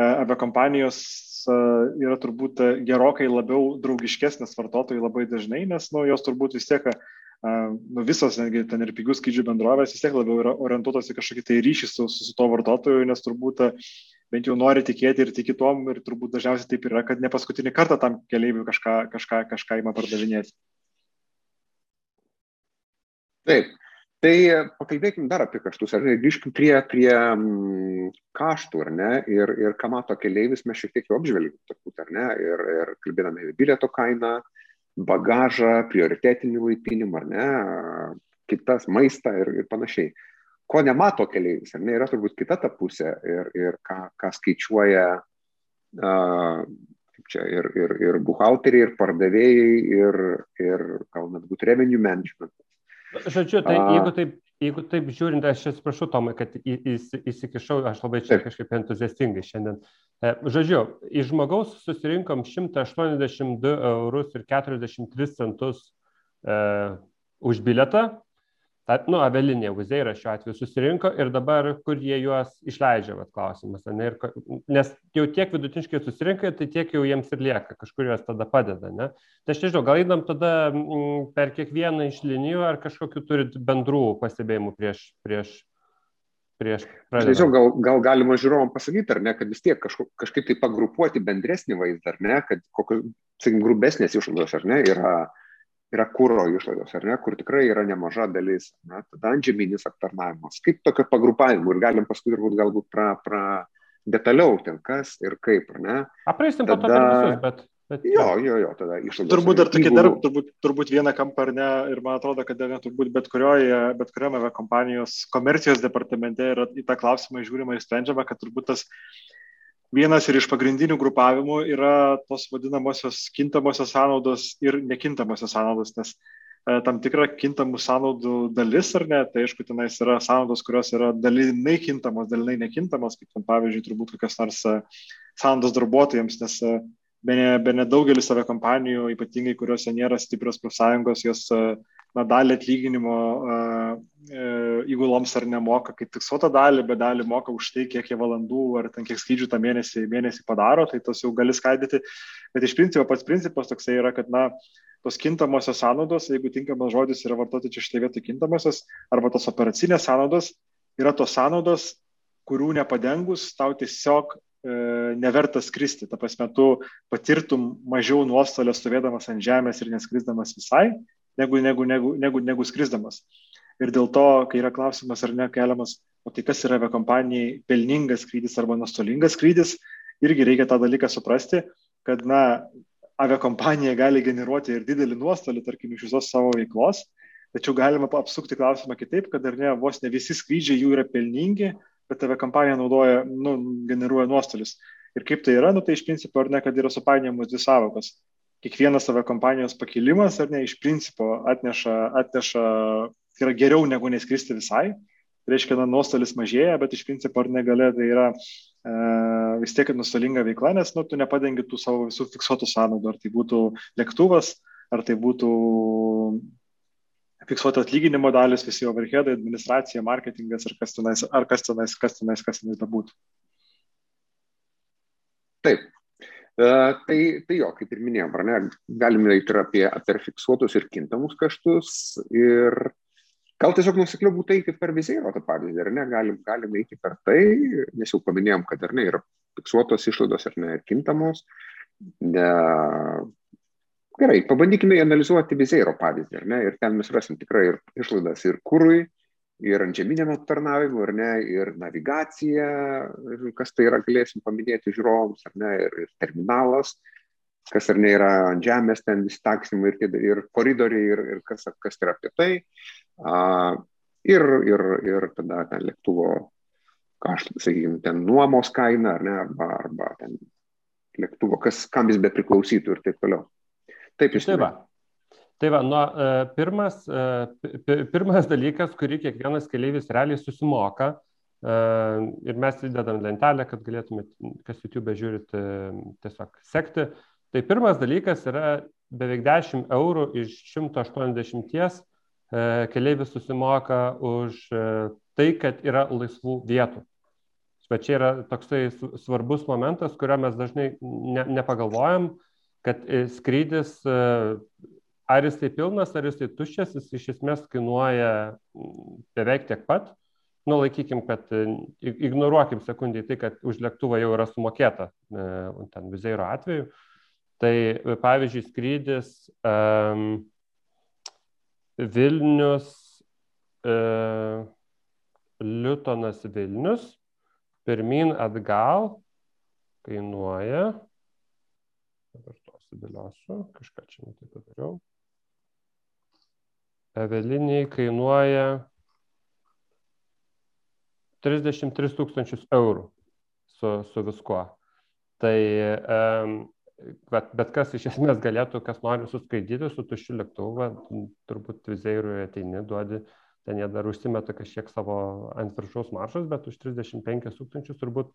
aviakompanijos yra turbūt gerokai labiau draugiškesnės vartotojai labai dažnai, nes nu, jos turbūt vis tiek, nu, visos, netgi ten ir pigių skrydžių bendrovės vis tiek labiau yra orientuotos į kažkokį tai ryšį su, su, su to vartotoju, nes turbūt bent jau nori tikėti ir tiki tom ir turbūt dažniausiai taip yra, kad ne paskutinį kartą tam keliaiviui kažką, kažką, kažką įma pardavinėti. Taip, Tai pakalbėkim dar apie kaštus, ar grįžkim prie, prie mm, kaštų, ar ne, ir, ir ką mato keleivis, mes šiek tiek jau apžvelgėm, turbūt, ar ne, ir, ir kalbėdami apie bilieto kainą, bagažą, prioritetinį laipinimą, ar ne, kitas maistą ir, ir panašiai. Ko nemato keleivis, ar ne, yra turbūt kita ta pusė ir, ir ką, ką skaičiuoja uh, čia ir, ir, ir buhalteriai, ir pardavėjai, ir, ir gal net būt revenue management Žodžiu, tai jeigu taip, jeigu taip žiūrint, aš atsiprašau, Tomai, kad įsikišau, aš labai čia kažkaip entuziastingai šiandien. E, žodžiu, iš žmogaus susirinkom 182 eurus ir 43 centus e, už biletą nu, avialinija Uzeira šiuo atveju susirinko ir dabar kur jie juos išleidžia, vat klausimas. Ne, ir, nes jau tiek vidutiniškai susirinka, tai tiek jau jiems ir lieka, kažkur juos tada padeda. Ne? Tai aš nežinau, gal įdam tada m, mm, per kiekvieną iš linijų ar kažkokiu turit bendrų pastebėjimų prieš, prieš, prieš pradedant. Tiesiog gal, gal galima žiūrovom pasakyti, ar ne, kad vis tiek kažko, kažkaip tai pagrupuoti bendresnį vaizdą, ar ne, kad kokios, sakykim, grubesnės išlaidos, ar ne, yra, yra kūro išlaidos, ar ne, kur tikrai yra nemaža dalis, ne, tada antžeminis aptarnavimas. Kaip tokio pagrupavimo ir galim paskui turbūt galbūt pra, pra detaliau ten kas ir kaip, ar ne. Apraisim tada... po to per visus, bet Bet, jo, jo, jo, tada išlaidos. Turbūt dar tokį dar, turbūt, turbūt vieną kampą ar ne, ir man atrodo, kad ne, turbūt bet kurioje, bet kuriame kompanijos komercijos departamente yra į tą klausimą žiūrima ir sprendžiama, kad turbūt tas vienas ir iš pagrindinių grupavimų yra tos vadinamosios kintamosios sąnaudos ir nekintamosios sąnaudos, nes e, tam tikra kintamų sąnaudų dalis, ar ne, tai aišku, tenais yra sąnaudos, kurios yra dalinai kintamos, dalinai nekintamos, kaip ten pavyzdžiui, turbūt kokios nors e, sąnaudos darbuotojams, nes e, bene, bene daugelis save kompanijų, ypatingai kuriuose nėra stiprios profsąjungos, jos na, dalį atlyginimo e, įguloms ar nemoka kaip fiksuotą dalį, bet dalį moka už tai, kiek jie valandų ar ten kiek skrydžių tą mėnesį, mėnesį padaro, tai tos jau gali skaidyti. Bet iš principo pats principas toksai yra, kad na, tos kintamosios sąnaudos, jeigu tinkamas žodis yra vartoti čia šitą vietą kintamosios, arba tos operacinės sąnaudos, yra tos sąnaudos, kurių nepadengus tau tiesiog E, neverta skristi. Ta prasme, tu patirtum mažiau nuostolio stovėdamas ant žemės ir neskrisdamas visai, negu, negu, negu, negu, negu skrisdamas. Ir dėl to, kai yra klausimas ar ne keliamas, o tai kas yra aviakompanijai pelningas skrydis arba nuostolingas skrydis, irgi reikia tą dalyką suprasti, kad, na, aviakompanija gali generuoti ir didelį nuostolį, tarkim, iš visos savo veiklos, tačiau galima apsukti klausimą kitaip, kad ar ne, vos ne visi skrydžiai jų yra pelningi, bet tave kompanija naudoja, nu, generuoja nuostolius. Ir kaip tai yra, nu, tai iš principo, ar ne, kad yra supainiamos dvi savokos. Kiekvienas savo kompanijos pakilimas, ar ne, iš principo atneša, atneša, tai yra geriau negu neskristi visai. Tai reiškia, na, nuostolis mažėja, bet iš principo, ar negalė, tai yra e, vis tiek nuostolinga veikla, nes, nu, tu nepadengi tų savo visų fiksuotų sąnaudų, ar tai būtų lėktuvas, ar tai būtų fiksuoti atlyginimo dalis, visi overheadai, administracija, marketingas ar kas tenais, ar kas tenais, kas tenais, kas tenais bebūtų. Taip. Uh, tai, tai jo, kaip ir minėjom, ne, galime eiti ir apie, apie fiksuotus ir kintamus kaštus ir gal tiesiog nusikliau būtų eiti per vizėro tą pavyzdį, ar ne, galim, galim eiti per tai, nes jau paminėjom, kad ar ne, yra fiksuotos išlaidos ar ne, ir kintamos, ne, Gerai, pabandykime analizuoti Vizeiro pavyzdį, ar ne? Ir ten mes rasim tikrai ir išlaidas ir kūrui, ir antžeminiam aptarnavimui, ar ne, ir navigacija, ir kas tai yra, galėsim paminėti žiūrovams, ar ne, ir, ir terminalas, kas ar ne yra ant žemės, ten visi taksimai ir, ir koridoriai, ir, ir kas, kas yra apie tai. Uh, ir, ir, ir tada ten lėktuvo kaštų, sakykime, ten nuomos kaina, ar ne, arba, arba ten lėktuvo, kas, kam jis be priklausytų ir taip toliau. Taip, iš tikrųjų. Tai va, nuo, uh, pirmas, uh, pirmas dalykas, kurį kiekvienas keleivis realiai susimoka, uh, ir mes įdedam lentelę, kad galėtumėt, kas YouTube žiūrit, tiesiog sekti. Tai pirmas dalykas yra beveik 10 eurų iš 180 uh, keleivis susimoka už tai, kad yra laisvų vietų. Bet čia yra toksai svarbus momentas, kurio mes dažnai ne, nepagalvojam. Kad e, skrydis, e, ar jisai pilnas, ar jisai tuščias, jis iš esmės kainuoja beveik tiek pat. Nu, laikykim, kad e, ignoruokim sekundį tai, kad už lėktuvą jau yra sumokėta, ten vizeiro atveju. Tai pavyzdžiui, skrydis um, Vilnius, uh, Liutonas Vilnius, pirmin atgal kainuoja dabar to sudėliosiu, kažką čia netai padariau. Eveliniai kainuoja 33 tūkstančius eurų su, su viskuo. Tai um, bet, bet kas iš esmės galėtų, kas nori suskraidyti su tuščiu lėktuvu, turbūt vizėjui ateini, duodi, ten jie dar užsimeta kažkiek savo ant viršaus maršos, bet už 35 tūkstančius turbūt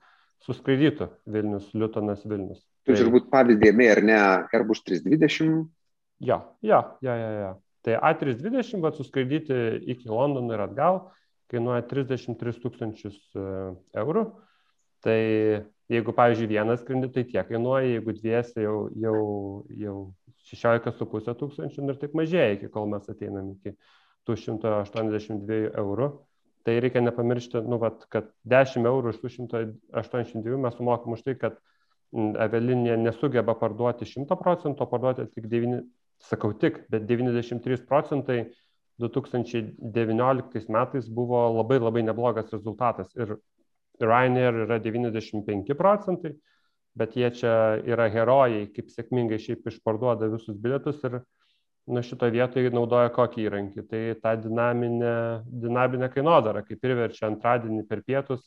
suskraidytų Vilnius, Liutonas Vilnius. Tu tai... turbūt pavyzdį ėmė, ar ne, Airbus 320? Jo, jo, jo, jo. jo. Tai A320, bet suskraidyti iki Londono ir atgal, kainuoja 33 tūkstančius e, eurų. Tai jeigu, pavyzdžiui, vienas skrendį, tai tiek kainuoja, jeigu dviesi jau, jau, jau 16,5 tūkstančių ir taip mažėja, iki kol mes ateinam iki tų 182 eurų. tai reikia nepamiršti, nu, vat, kad 10 eurų iš tų 182 mes sumokam už tai, kad avialinija nesugeba parduoti 100 procentų, o parduoti tik 9, sakau tik, bet 93 procentai 2019 metais buvo labai labai neblogas rezultatas. Ir Ryanair yra 95 procentai, bet jie čia yra herojai, kaip sėkmingai šiaip išparduoda visus bilietus ir nu, šito vietoje naudoja kokį įrankį. Tai tą dinaminę, dinaminę kainodarą, kaip priverčia antradienį per pietus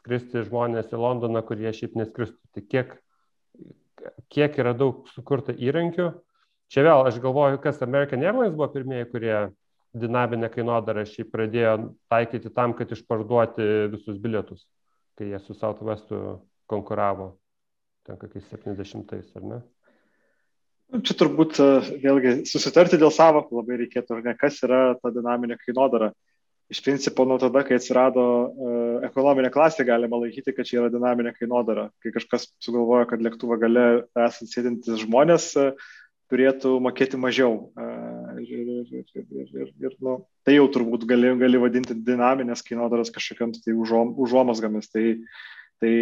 skristi žmonės į Londoną, kurie šiaip neskristų. Tai kiek, kiek yra daug sukurta įrankių. Čia vėl aš galvoju, kas American Airlines buvo pirmieji, kurie dinaminę kainodarą šiaip pradėjo taikyti tam, kad išparduoti visus bilietus, kai jie su Southwestu konkuravo ten kokiais 70-ais, ar ne? Nu, čia turbūt e, vėlgi susitarti dėl savokų labai reikėtų, ar ne, kas yra ta dinaminė kainodara. Iš principo, nuo tada, kai atsirado uh, ekonominė klasė, galima laikyti, kad čia yra dinaminė kainodara. Kai kažkas sugalvoja, kad lėktuvo gale esant sėdintis žmonės uh, turėtų mokėti mažiau. Ir, ir, ir, ir, ir, ir, nu, tai jau turbūt gali, gali vadinti dinaminės kainodaras kažkokiams tai užuom, užuomasgomis. Tai Tai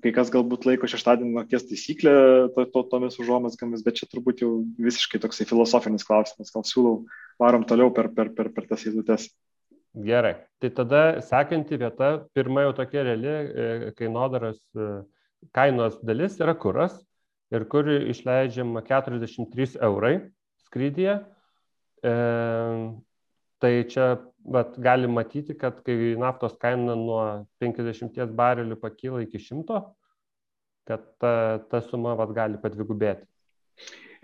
kai kas galbūt laiko šeštadienį nakties taisyklę to, to, tomis užuomasgomis, bet čia turbūt jau visiškai toksai filosofinis klausimas. Gal siūlau, varom toliau per, per, per, per tas eilutes. Gerai. Tai tada sekanti vieta, pirma jau tokia reali e, kainodaros e, kainos dalis yra kuras ir kur išleidžiama 43 eurai skrydyje. E, tai čia vat, galim matyti, kad kai naftos kaina nuo 50 barelių pakyla iki 100, kad ta, ta suma vat, gali padvigubėti.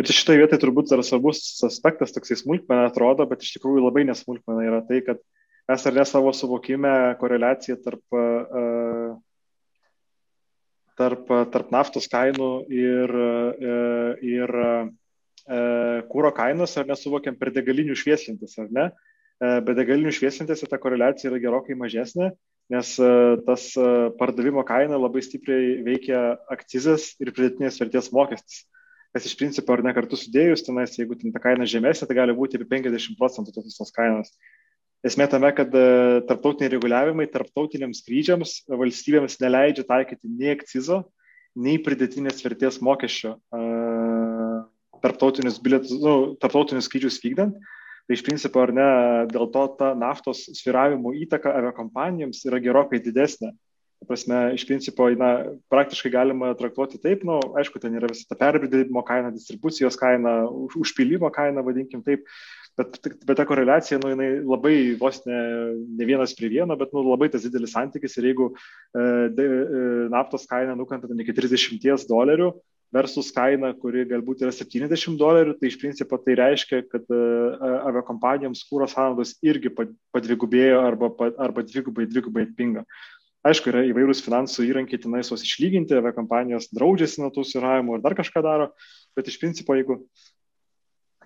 Ir čia šitoje vietoje turbūt yra svarbus aspektas, toksai smulkmena atrodo, bet iš tikrųjų labai nesmulkmena yra tai, kad mes ar ne savo suvokime koreliaciją tarp, uh, tarp, tarp naftos kainų ir, uh, ir uh, kūro kainos, ar nesuvokiam per degalinių švieslintis, ar ne? E, bet degalinių šviesintėse ta koreliacija yra gerokai mažesnė, nes e, tas e, pardavimo kaina labai stipriai veikia akcizas ir pridėtinės vertės mokestis. Kas iš principo ar ne kartu sudėjus, tenais, jeigu ten ta kaina žemesnė, tai gali būti ir 50 procentų tos visos kainos. Esmė tame, kad tarptautiniai reguliavimai tarptautiniams skrydžiams valstybėms neleidžia taikyti nei akcizo, nei pridėtinės vertės mokesčio tarptautinius, bilietus, nu, tarptautinius skrydžius vykdant. Tai iš principo, ar ne, dėl to ta naftos sviravimo įtaka aviakompanijoms yra gerokai didesnė. Ta prasme, iš principo, na, praktiškai galima traktuoti taip, na, nu, aišku, ten yra visa ta perdirbimo kaina, distribucijos kaina, užpilimo kaina, vadinkim taip, bet, bet ta koreliacija, nu, jinai labai vos ne, ne vienas prie vieno, bet, nu, labai tas didelis santykis ir jeigu e, e, naftos kaina nukanta iki 30 dolerių, versus kaina, kuri galbūt yra 70 dolerių, tai iš principo tai reiškia, kad e, aviakompanijoms kūro sąnaudos irgi padvigubėjo arba, arba dvigubai, dvigubai pinga. Aišku, yra įvairūs finansų įrankiai tenais juos išlyginti, aviakompanijos draudžiasi nuo tų sviravimų ir dar kažką daro, bet iš principo, jeigu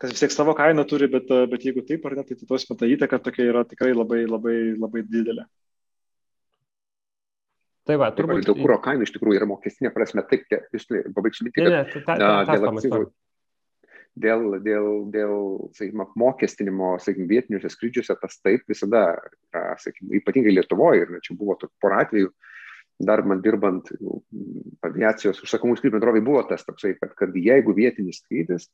kas vis tiek savo kainą turi, bet, bet jeigu taip ar ne, tai tos meta įtaka tokia yra tikrai labai, labai, labai didelė. Tai va, turbūt... Dėl kūro kainų iš tikrųjų yra mokestinė prasme, taip, jūs pabaigsiu mintį, kad ne, ta, ta, ta, dėl akcizų, dėl, dėl, dėl sakykime, apmokestinimo, sakykime, vietiniuose skrydžiuose tas taip visada, sakykime, ypatingai Lietuvoje, ir čia buvo porą atvejų, dar man dirbant aviacijos užsakomų skrydžių bendrovai buvo tas toksai, kad, kad jeigu vietinis skrydis,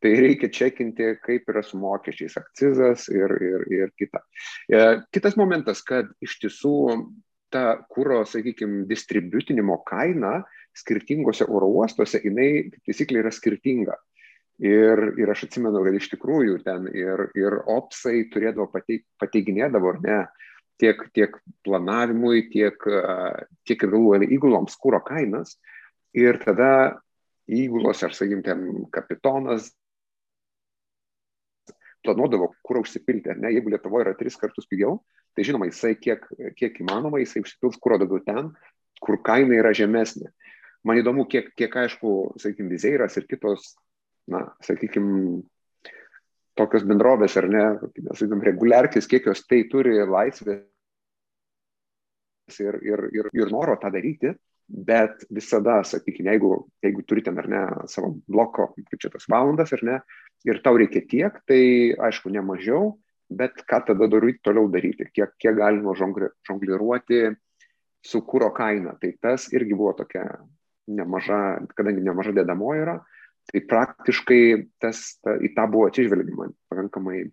tai reikia čekinti, kaip yra su mokesčiais, akcizas ir, ir, ir kita. E, kitas momentas, kad iš tiesų ta kūro, sakykime, distributinimo kaina skirtingose oro uostuose, jinai, kaip taisyklė, yra skirtinga. Ir, ir aš atsimenu, kad iš tikrųjų ten ir, ir opsai turėdavo pateik, pateiginėdavo, ar ne, tiek, tiek planavimui, tiek, tiek ir galų įguloms kūro kainas. Ir tada įgulos, ar sakykim, ten kapitonas planuodavo, kur užsipilti, ar ne, jeigu Lietuvoje yra tris kartus pigiau, tai žinoma, jisai kiek, kiek įmanoma, jisai užsipils kuro daugiau ten, kur kaina yra žemesnė. Man įdomu, kiek, kiek aišku, sakykime, Vizeiras ir kitos, na, sakykime, tokios bendrovės ar ne, sakykime, reguliarkis, kiek jos tai turi laisvės ir, ir, ir, ir noro tą daryti, bet visada, sakykime, jeigu, jeigu turite ar ne savo bloko, kaip čia tas valandas ar ne, ir tau reikia tiek, tai aišku, ne mažiau, bet ką tada daryti, toliau daryti, kiek, kiek galima žongliruoti su kūro kaina. Tai tas irgi buvo tokia nemaža, kadangi nemaža dėdamoji yra, tai praktiškai tas, ta, į tą buvo atsižvelgiama pakankamai,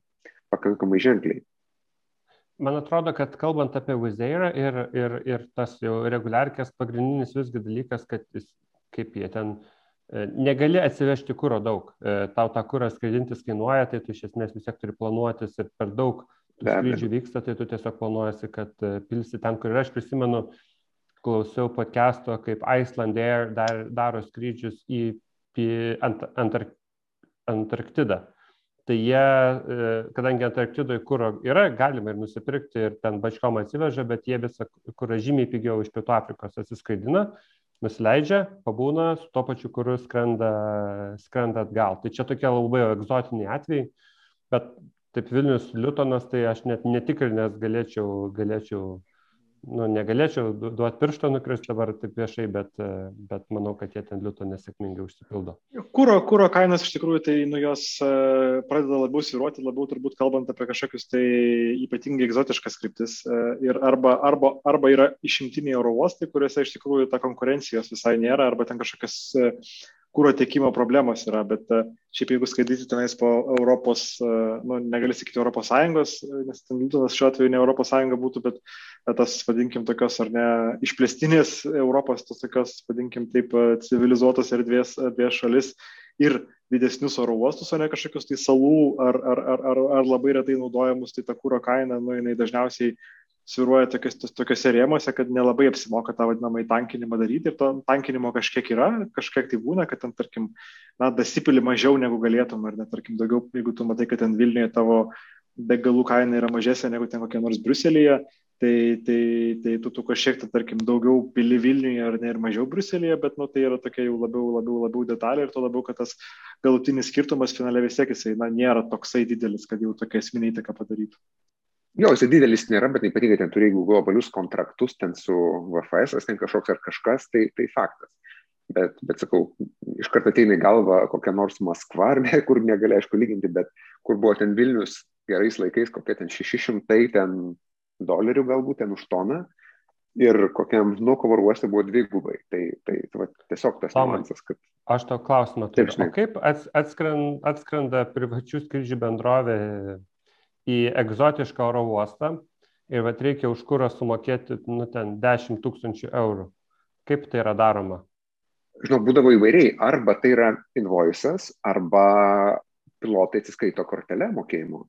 pakankamai ženkliai. Man atrodo, kad kalbant apie Vizeirą ir, ir, ir tas jau reguliarkės pagrindinis visgi dalykas, kad jis, kaip jie ten, e, negali atsivežti kūro daug. E, tau tą kūrą skraidintis kainuoja, tai tu iš esmės vis tiek turi planuotis ir per daug skrydžių vyksta, tai tu tiesiog planuojasi, kad e, pilsi ten, kur yra. Aš prisimenu, klausiau podcast'o, kaip Iceland Air dar, daro skrydžius į, ant, Antark, Antarktidą tai jie, e, kadangi Antarktidoje kūro yra, galima ir nusipirkti ir ten bačkom atsiveža, bet jie visą kūrą žymiai pigiau iš Pietų Afrikos atsiskaidina, nusileidžia, pabūna, su to pačiu kūru skrenda, skrenda atgal. Tai čia tokie labai egzotiniai atvejai, bet taip Vilnius Liutonas, tai aš net netikrinęs galėčiau, galėčiau nu, negalėčiau duoti piršto nukrist dabar taip viešai, bet, bet manau, kad jie ten liūto nesėkmingai užsipildo. Kūro, kūro kainas iš tikrųjų tai nu, jos e, pradeda labiau sviruoti, labiau turbūt kalbant apie kažkokius tai ypatingai egzotiškas kryptis. E, ir arba, arba, arba yra išimtiniai oro uostai, kuriuose iš tikrųjų ta konkurencijos visai nėra, arba ten kažkokias e, kūro tiekimo problemos yra, bet e, šiaip jeigu skaityti tenais po Europos, e, nu, negali sakyti Europos Sąjungos, e, nes ten Lietuvos šiuo atveju ne Europos Sąjunga būtų, bet tas, vadinkim, tokios ar ne išplėstinės Europos, tos tokios, vadinkim, taip civilizuotos erdvės, erdvės šalis ir didesnius oro uostus, o ne kažkokius tai salų ar, ar, ar, ar, ar labai retai naudojamus, tai ta kūro kaina, nu, jinai dažniausiai sviruoja tokios, tokiuose rėmuose, kad nelabai apsimoka tą vadinamą tankinimą daryti ir to tankinimo kažkiek yra, kažkiek tai būna, kad ten, tarkim, na, dasipili mažiau negu galėtum, ar net, tarkim, daugiau, jeigu tu matai, kad ten Vilniuje tavo degalų kaina yra mažesnė negu ten kokia nors Bruselėje, tai, tai, tai tu, tu kažkiek, tai, tarkim, daugiau pili Vilniuje ar ne ir mažiau Bruselėje, bet, nu, tai yra tokia jau labiau, labiau, labiau detalė ir to labiau, kad tas galutinis skirtumas finale vis tiek jisai, na, nėra toksai didelis, kad jau tokia esminė įtaka padarytų. Jo, jis didelis nėra, bet ypatingai ten turi, jeigu globalius kontraktus ten su VFS, ten kažkoks ar kažkas, tai, tai faktas. Bet, bet sakau, iš karto ateina į galvą kokia nors Maskva, ar ne, kur negali aišku lyginti, bet kur buvo ten Vilnius gerais laikais, kokie ten 600 ten dolerių galbūt ten už toną ir kokiam Nukovo uoste buvo dvigubai. Tai, tai, tai va, tiesiog tas niuansas, kad... Aš to klausimą turiu. O kaip atskrenda, atskrenda privačių skrydžių bendrovė į egzotišką oro uostą ir vat reikia už kurą sumokėti, nu, ten 10 tūkstančių eurų. Kaip tai yra daroma? Žinau, būdavo įvairiai. Arba tai yra invoices, arba pilotai atsiskaito kortelę mokėjimo.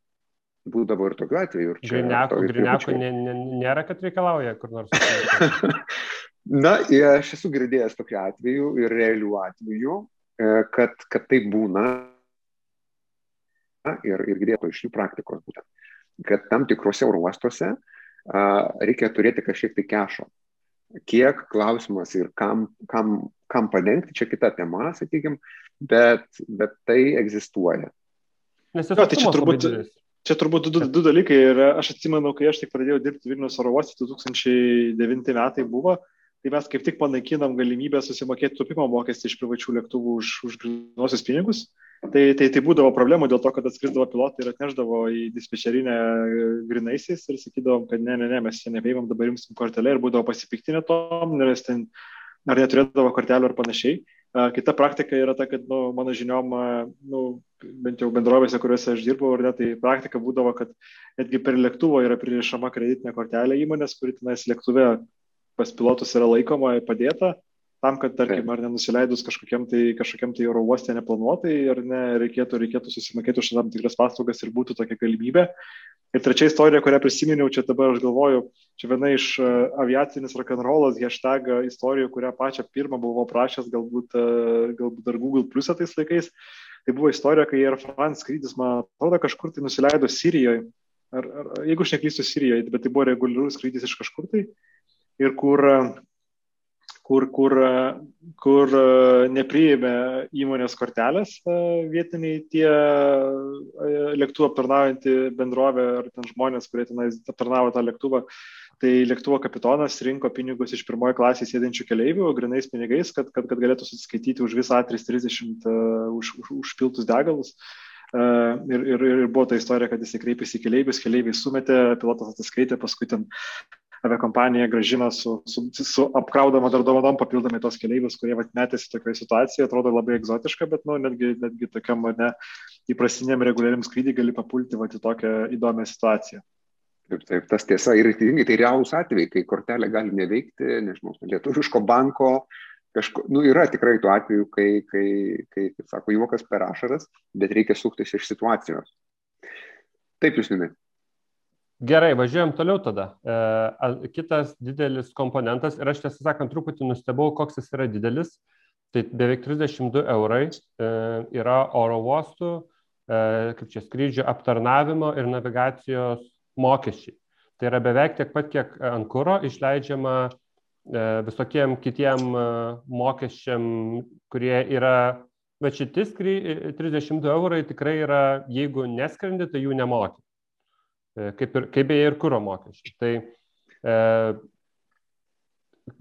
Būdavo ir tokiu atveju. Ir Grineko, grineko nė, nė, nėra, kad reikalauja kur nors. Na, aš esu girdėjęs tokiu atveju ir realių atveju, e, kad, kad tai būna ir, ir girdėto iš jų praktikos būtent, kad tam tikrose oro uostuose reikia turėti kažkiek tai kešo. Kiek klausimas ir kam, kam, kam padengti, čia kita tema, sakykime, bet, bet tai egzistuoja. Nes jo, tai čia turbūt, čia turbūt du, du dalykai. Ir aš atsimenu, kai aš tik pradėjau dirbti Vilnius oro uoste, 2009 metai buvo, tai mes kaip tik panaikinam galimybę susimokėti tupimo mokestį iš privačių lėktuvų už, už grinuosius pinigus. Tai, tai, tai būdavo problemų dėl to, kad atskrisdavo pilotai ir atneždavo į dispečerinę grinaisiais ir sakydavom, kad ne, ne, ne, mes čia nebeimam, dabar imsim kortelę ir būdavo pasipiktinę tom, nes ten ar neturėdavo kortelių ar panašiai. Kita praktika yra ta, kad, nu, mano žiniom, nu, bent jau bendrovėse, kuriuose aš dirbau, ne, tai praktika būdavo, kad netgi per lėktuvo yra pririšama kreditinė kortelė įmonės, kuri tenais lėktuve pas pilotus yra laikoma padėta tam, kad, tarkim, ar nenusileidus kažkokiam tai, kažkokiam tai oro uostė neplanuotai, ar ne, reikėtų, reikėtų susimokėti už tam tikras paslaugas ir būtų tokia galimybė. Ir trečia istorija, kurią prisiminiau, čia dabar aš galvoju, čia viena iš uh, aviacinis rock'n'rollas hashtag istorijų, kurią pačią pirmą buvau prašęs, galbūt, uh, galbūt dar Google Plus tais laikais. Tai buvo istorija, kai Air France skrydis, man atrodo, kažkur tai nusileido Sirijoje. Ar, ar, jeigu aš neklystu Sirijoje, bet tai buvo reguliarus skrydis iš kažkur tai. Ir kur kur, kur, kur nepriėmė įmonės kortelės e, vietiniai tie e, lėktuvą aptarnaujantį bendrovę ar ten žmonės, kurie ten aptarnavo tą lėktuvą. Tai lėktuvo kapitonas rinko pinigus iš pirmojo klasės sėdinčių keleivių, grinais pinigais, kad, kad, kad galėtų susiskaityti už visą A330 uh, už, už, užpiltus degalus. ir, ir, ir buvo ta istorija, kad jis kreipėsi į keleivius, keleiviai sumetė, pilotas atsiskaitė, paskui ten aviakompanija gražina su, su, su apkraudama dar dovanom papildomai tos keleivius, kurie vat, metėsi tokioje situacijoje, atrodo labai egzotiška, bet nu, netgi, netgi tokiam ne, įprastiniam reguliariam skrydį gali papulti vat, į tokią įdomią situaciją. Taip, taip, tas tiesa ir teisingai, tai realūs atvejai, kai kortelė gali neveikti, nežinau, lietuviško banko, kažko, nu, yra tikrai tų atvejų, kai, kai, kai, kaip sako, juokas per ašaras, bet reikia suktis iš situacijos. Taip, jūs minėjote. Gerai, važiuojam toliau tada. E, kitas didelis komponentas, ir aš tiesą sakant, truputį nustebau, koks jis yra didelis, tai beveik 32 eurai e, yra oro uostų, e, kaip čia skrydžio aptarnavimo ir navigacijos mokesčiai. Tai yra beveik tiek pat, kiek ant kuro išleidžiama e, visokiem kitiem e, mokesčiam, kurie yra, bet šitis 32 e, eurai tikrai yra, jeigu neskrendi, tai jų nemoki. Kaip, ir, kaip beje ir kūro mokesčiai. Tai e,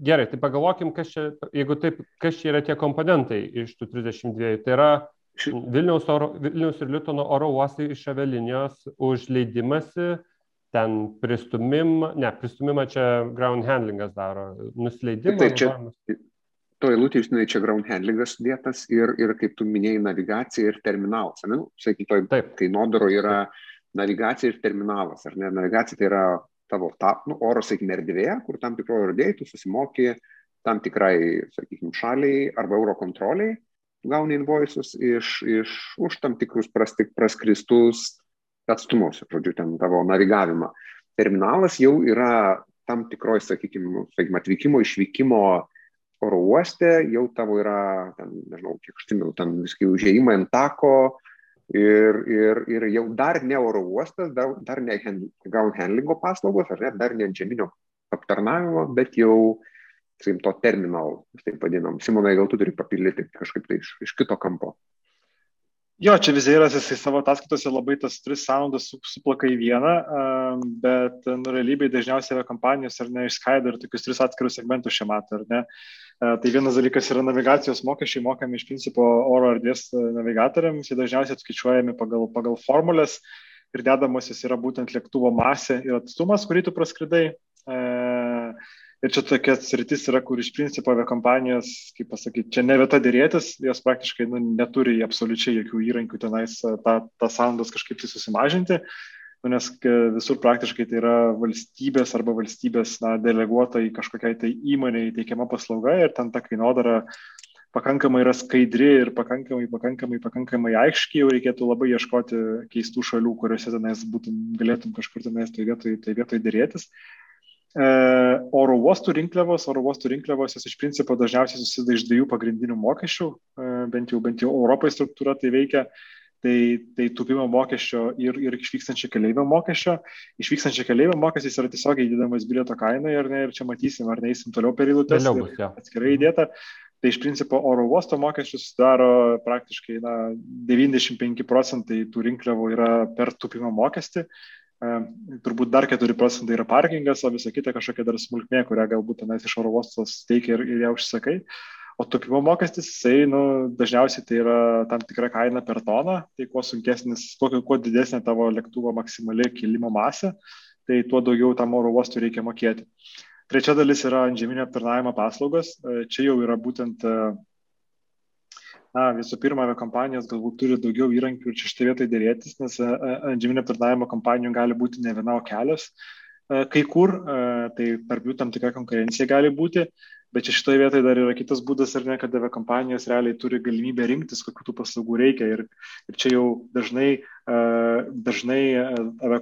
gerai, tai pagalvokim, kas čia, jeigu taip, kas čia yra tie komponentai iš tų 32. Tai yra Vilniaus, oro, Vilniaus ir Liutono oro uostai iš avialinijos už leidimąsi ten pristumimą, ne, pristumimą čia ground handlingas daro, nusileidimą. Tai čia, to eilutė, žinai, čia ground handlingas sudėtas ir, ir kaip tu minėjai, navigacija ir terminalas. Nu, Sakytum, kai nodaro yra navigacija ir terminalas, ar ne? Navigacija tai yra tavo ta, nu, oro, sakykime, erdvėje, kur tam tikroje erdvėje tu susimoki tam tikrai, sakykime, šaliai arba euro kontroliai, gauni invoisus iš, iš už tam tikrus prastik, praskristus atstumus, žodžiu, ten tavo navigavimą. Terminalas jau yra tam tikroj, sakykime, sakykime atvykimo, išvykimo oro uoste, jau tavo yra, ten, nežinau, kiek aš atsimenu, ten viskai užėjimai ant tako ir, ir, ir jau dar ne oro uostas, dar, dar ne ground handlingo paslaugos, ar ne, dar ne žeminio aptarnavimo, bet jau, sakykim, to terminal, taip vadinam. Simonai, gal tu turi papildyti kažkaip tai iš, iš kito kampo. Jo, čia vizieras jisai savo ataskaitose labai tas tris sąnaudas suplaka į vieną, bet nu, realybėje dažniausiai yra kompanijos ar ne išskaido ir tokius tris atskirus segmentus šią matą, ar ne. Tai vienas dalykas yra navigacijos mokesčiai mokami iš principo oro erdvės navigatoriams, jie dažniausiai atskaičiuojami pagal, pagal formulės ir dedamosios yra būtent lėktuvo masė ir atstumas, kurį tu praskridai. Ir čia tokia sritis yra, kur iš principo aviakompanijos, kaip pasakyti, čia ne vieta dėrėtis, jos praktiškai nu, neturi absoliučiai jokių įrankių tenais tą, tą sąnaudas kažkaip tai susimažinti, nu, nes visur praktiškai tai yra valstybės arba valstybės na, deleguota į kažkokiai tai įmonėje teikiama paslauga ir ten ta kainodara pakankamai yra skaidri ir pakankamai, pakankamai, pakankamai aiškiai, jau reikėtų labai ieškoti keistų šalių, kuriuose tenais būtum, galėtum kažkur tenais tai vietoj, tai vietoj dėrėtis. E, oro uostų rinkliavos, oro uostų rinkliavos jos iš principo dažniausiai susideda iš dviejų pagrindinių mokesčių, e, bent jau, bent jau Europoje struktūra tai veikia. Tai, tai tupimo mokesčio ir, ir išvykstančio keliaivio mokesčio. Išvykstančio keliaivio mokestis yra tiesiogiai įdedamas bilieto kainai ir, ne, ir čia matysim, ar neįsim toliau per eilutes. Atskirai įdėta. Tai iš principo oro uosto mokesčius sudaro praktiškai na, 95 procentai tų rinkliavų yra per tupimo mokestį. Turbūt dar 4 procentai yra parkingas, o visa kita kažkokia dar smulkmė, kurią galbūt tenais iš oro uostos teikia ir, ir ją užsakai. O tupimo mokestis, jisai nu, dažniausiai tai yra tam tikra kaina per toną, tai kuo sunkesnis, kuo, kuo didesnė tavo lėktuvo maksimali kilimo masė, tai tuo daugiau tam oro uostui reikia mokėti. Trečia dalis yra antžeminio aptarnavimo paslaugos. Čia jau yra būtent na, visų pirma, kompanijos galbūt turi daugiau įrankių ir čia šitą vietą dėrėtis, nes e, e, antžeminio aptarnavimo kompanijų gali būti ne viena, o kelios. E, kai kur, tai tarp jų tam tikra konkurencija gali būti, bet čia šitoje vietoje dar yra kitas būdas, ar ne, kad kompanijos realiai turi galimybę rinktis, kokių tų paslaugų reikia. Ir, ir čia jau dažnai, dažnai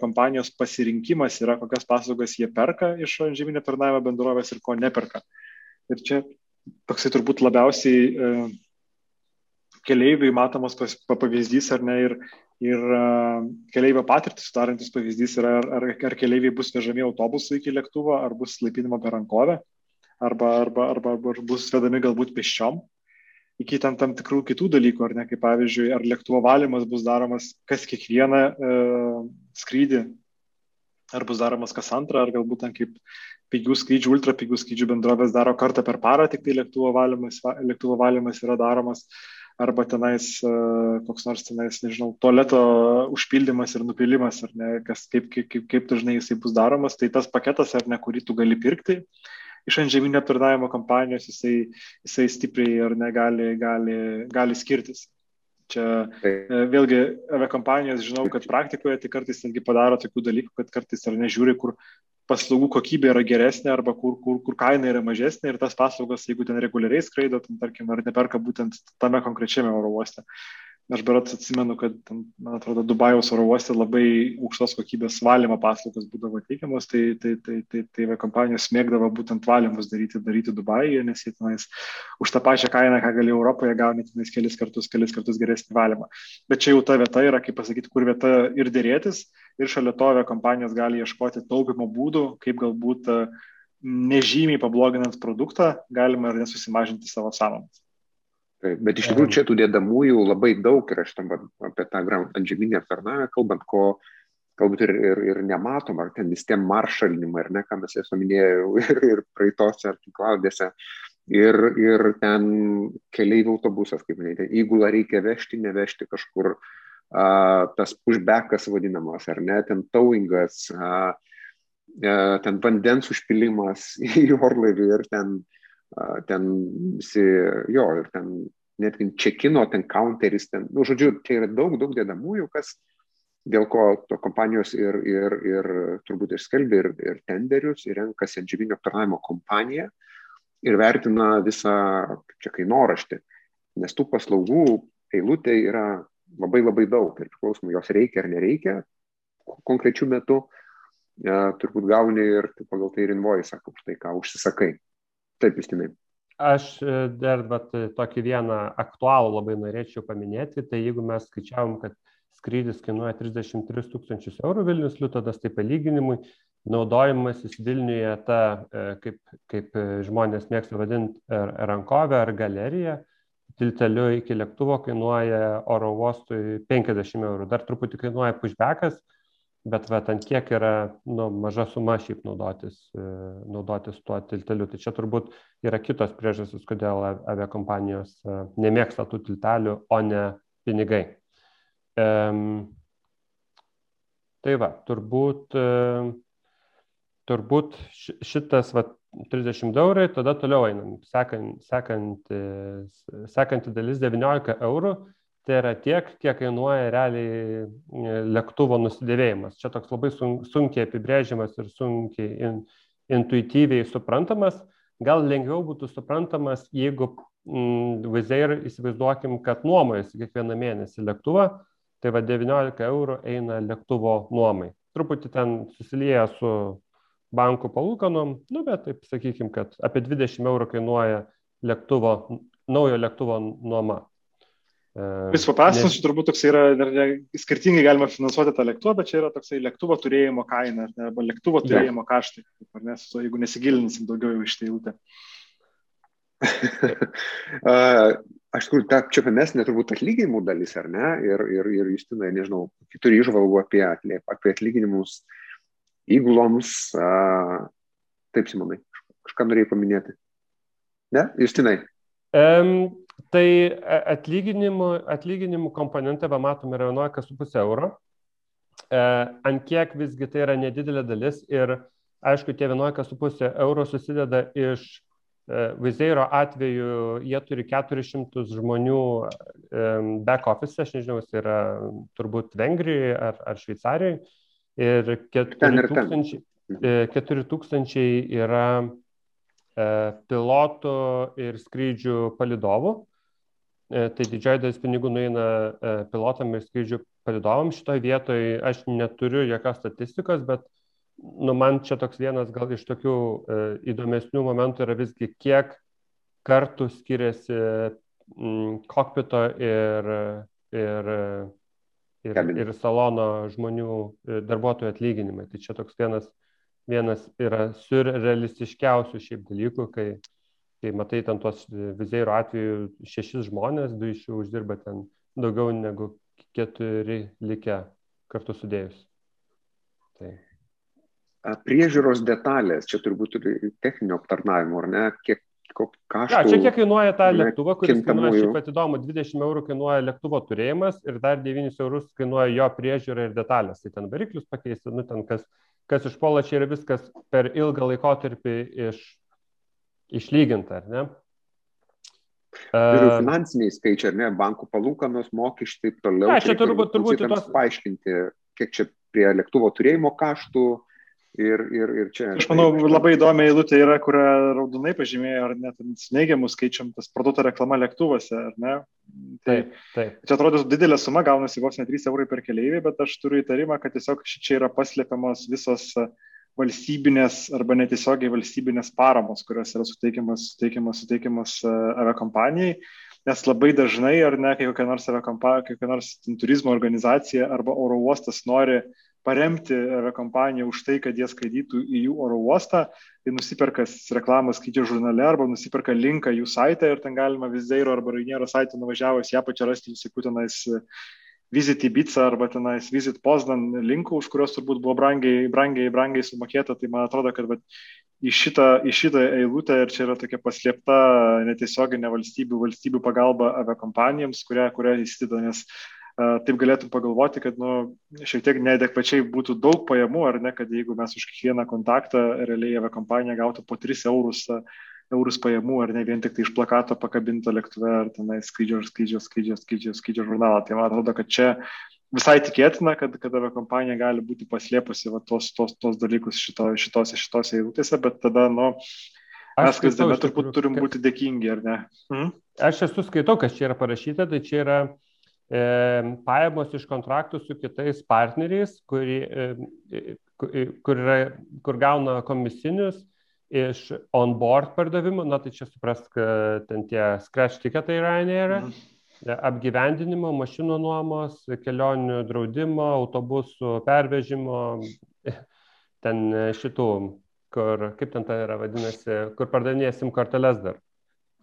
kompanijos pasirinkimas yra, kokias paslaugas jie perka iš žeminio aptarnavimo bendrovės ir ko neperka. Ir čia toksai turbūt labiausiai keleiviui matomas pavyzdys ar ne ir, ir keleivio patirtis sudarantis pavyzdys yra, ar, ar, ar keleiviai bus vežami autobusu iki lėktuvo, ar bus laipinimo per rankovę, arba, arba, arba, arba bus vedami galbūt peščiom iki tam, tam tikrų kitų dalykų, ar ne, kaip pavyzdžiui, ar lėktuvo valymas bus daromas kas kiekvieną e, skrydį, ar bus daromas kas antrą, ar galbūt ten kaip pigių skrydžių, ultra pigių skrydžių bendrovės daro kartą per parą, tik tai lėktuvo valymas, lėktuvo valymas yra daromas. Arba tenais koks nors tenais, nežinau, tualeto užpildymas ir nupilimas, ar ne, kas, kaip, kaip, kaip, kaip dažnai jisai bus daromas, tai tas paketas, ar ne, kurį tu gali pirkti iš antžeminio aptarnavimo kompanijos, jisai, jisai stipriai ar negali gali, gali skirtis. Čia e, vėlgi aviakompanijos žinau, kad praktikoje tai kartais netgi padaro tokių dalykų, kad kartais ar nežiūri, kur paslaugų kokybė yra geresnė arba kur, kur, kur kaina yra mažesnė ir tas paslaugas, jeigu ten reguliariai skraido, tam, tarkim, ar neperka būtent tame konkrečiame oro uoste. Aš berots atsimenu, kad, man atrodo, Dubajaus oro uoste labai aukštos kokybės valymo paslaugos būdavo teikiamos, tai, tai, tai, tai, tai, kompanijos mėgdavo būtent valymus daryti, daryti Dubajuje, nes jie tenais už tą pačią kainą, ką gali Europoje, gauni tenais kelis kartus, kelis kartus geresnį valymą. Bet čia jau ta vieta yra, kaip pasakyti, kur vieta ir dėrėtis, ir šalia to kompanijos gali ieškoti taupimo būdų, kaip galbūt nežymiai pabloginant produktą galima ir nesusimažinti savo sąnaudas. Bet iš tikrųjų čia tų dėdamųjų labai daug ir aš tam apie tą antžeminę aptarnavimą kalbant, ko galbūt ir, ir, ir nematom, ar ten vis tie maršalinimai, ar ne, ką mes esu minėjau ir, ir praeitose ar tinklaudėse. Ir, ir ten keliaivių autobusas, kaip minėjote, įgulą reikia vežti, nevežti kažkur, a, tas pushbackas vadinamas, ar ne, ten towingas, a, a, ten vandens užpilimas į orlaivį ir ten ten visi, jo, ir ten netgi čekino, ten counteris, ten, nu, žodžiu, čia yra daug, daug dėdamųjų, kas, dėl ko to kompanijos ir, ir, ir turbūt ir skelbia ir, ir tenderius, ir renkasi antžeminio aptarnavimo kompaniją ir vertina visą, čia kainoraštį, nes tų paslaugų eilutė yra labai labai daug ir priklausomai jos reikia ar nereikia konkrečių metų, ja, turbūt gauni ir pagal tai ir invoice, už tai, ką užsisakai. Taip, Justinai. Aš e, dar vat, tokį vieną aktualų labai norėčiau paminėti, tai jeigu mes skaičiavom, kad skrydis kainuoja 33 tūkstančius eurų Vilnius Liutodas, tai palyginimui naudojimasis Vilniuje ta, e, kaip, kaip žmonės mėgsta vadinti, rankovė ar galerija, tilteliu iki lėktuvo kainuoja oro uostui 50 eurų. Dar truputį kainuoja pushbackas, bet vat ant kiek yra nu, maža suma šiaip naudotis, e, naudotis tuo tilteliu. Tai čia turbūt yra kitos priežastys, kodėl aviakompanijos e, nemėgsta tų tiltelių, o ne pinigai. Um, tai va, turbūt, uh, turbūt šitas va, 30 eurai, tada toliau einam. Sekant, sekant, sekanti dalis 19 eurų, tai yra tiek, kiek kainuoja realiai e, lėktuvo nusidėvėjimas. Čia toks labai sunkiai apibrėžiamas ir sunkiai in, intuityviai suprantamas. Gal lengviau būtų suprantamas, jeigu mm, Vizair įsivaizduokim, kad nuomojasi kiekvieną mėnesį lėktuvą, tai va 19 eurų eina lėktuvo nuomai. Truputį ten susilieja su bankų palūkanom, nu bet taip sakykim, kad apie 20 eurų kainuoja lėktuvo, naujo lėktuvo nuoma. Vis paprastas, turbūt toks yra, dar ne, skirtingai galima finansuoti tą lėktuvą, bet čia yra toksai lėktuvo turėjimo kaina, ne, arba lėktuvo turėjimo ja. kaštai, ar ne, su, jeigu nesigilinsim daugiau į šitą eilutę. Aš tikrųjų, ta čia pamesnė turbūt atlyginimų dalis, ar ne? Ir, ir, ir Justinai, nežinau, turi išvalgų apie, apie atlyginimus įguloms. Taip, Simonai, kažką norėjai paminėti. Ne, Justinai? Um, Tai e, atlyginimų, atlyginimų komponentą va matome yra 11,5 euro. E, ant kiek visgi tai yra nedidelė dalis ir aišku, tie 11,5 euro susideda iš e, Vizeiro atveju, jie turi 400 žmonių e, back office, aš nežinau, jis yra turbūt Vengrijoje ar, ar Šveicarijoje. Ir 4000, 4000 e, yra E, pilotų ir skrydžių palidovų. E, tai didžioji dalis pinigų nueina e, pilotam ir skrydžių palidovam. Šitoje vietoje aš neturiu jokios statistikos, bet nu, man čia toks vienas gal iš tokių e, įdomesnių momentų yra visgi, kiek kartų skiriasi m, kokpito ir, ir, ir, ir salono žmonių darbuotojų atlyginimai. Tai čia toks vienas vienas yra surrealistiškiausių šiaip dalykų, kai, kai matai ten tuos vizėjų atveju šešis žmonės, du iš jų uždirba ten daugiau negu keturi likę kartu sudėjus. Tai. Priežiūros detalės, čia turbūt techninio aptarnavimo, ar ne, kiek, kaštų. Ja, čia kiek kainuoja ta lėktuva, kuris kainuoja, šiaip pat įdomu, 20 eurų kainuoja lėktuvo turėjimas ir dar 9 eurus kainuoja jo priežiūra ir detalės. Tai ten variklius pakeisti, nu ten kas, kas išpola, čia yra viskas per ilgą laikotarpį iš, išlyginta, ar ne? Ir finansiniai skaičiai, ar ne, bankų palūkanos, mokesčiai, taip toliau. Na, čia turbūt, turbūt tos... paaiškinti, kiek čia prie lėktuvo turėjimo kaštų, Ir, ir, ir čia. Aš manau, tai, labai įdomi eilutė yra, kurią raudonai pažymėjo, ar net neigiamų skaičiam tas produkto reklama lėktuvuose, ar ne? Tai, taip, taip. Čia atrodo didelė suma, gaunasi vos ne 3 eurai per keliaivį, bet aš turiu įtarimą, kad tiesiog čia yra paslėpiamos visos valstybinės arba netiesiogiai valstybinės paramos, kurios yra suteikiamas, suteikiamas, suteikiamas aviakompanijai. Nes labai dažnai, ar ne, kai kokia nors, kokia nors turizmo organizacija arba oro uostas nori paremti aviakompaniją už tai, kad jie skaitytų į jų oro uostą, tai nusiperka reklamos skrydžio žurnale arba nusiperka linką jų saitę ir ten galima Vizeiro arba Rainiero saitę nuvažiavus ją pačią rasti visokių tenais Visit Ibiza arba tenais Visit Poznan linkų, už kurios turbūt buvo brangiai, brangiai, brangiai sumokėta, tai man atrodo, kad bet, į, šitą, į šitą eilutę ir čia yra tokia paslėpta netiesioginė valstybių, valstybių pagalba aviakompanijoms, kurią, kurią įsideda, nes uh, taip galėtum pagalvoti, kad nu, šiek tiek neadekvačiai būtų daug pajamų, ar ne, kad jeigu mes už kiekvieną kontaktą realiai aviakompanija gautų po 3 eurus, eurus pajamų, ar ne vien tik tai iš plakato pakabinto lėktuve, ar tenai skrydžio, skrydžio, skrydžio, skrydžio, skrydžio žurnalą. Tai man atrodo, kad čia visai tikėtina, kad, kad aviakompanija gali būti paslėpusi va, tos, tos, tos dalykus šito, šitose, šitose eilutėse, bet tada, nu, mes kasdienime turbūt turim būti dėkingi, ar ne? Mhm. Aš esu skaitau, kas čia yra parašyta, tai čia yra E, pajamos iš kontraktų su kitais partneriais, kuri, e, kur, yra, kur gauna komisinius iš on-board pardavimų, na tai čia suprask, kad ten tie scratch tiketai Ryanair, mhm. apgyvendinimo, mašinų nuomos, kelionių draudimo, autobusų pervežimo, ten šitų, kur, kaip ten tai yra vadinasi, kur pardavinėsim korteles dar.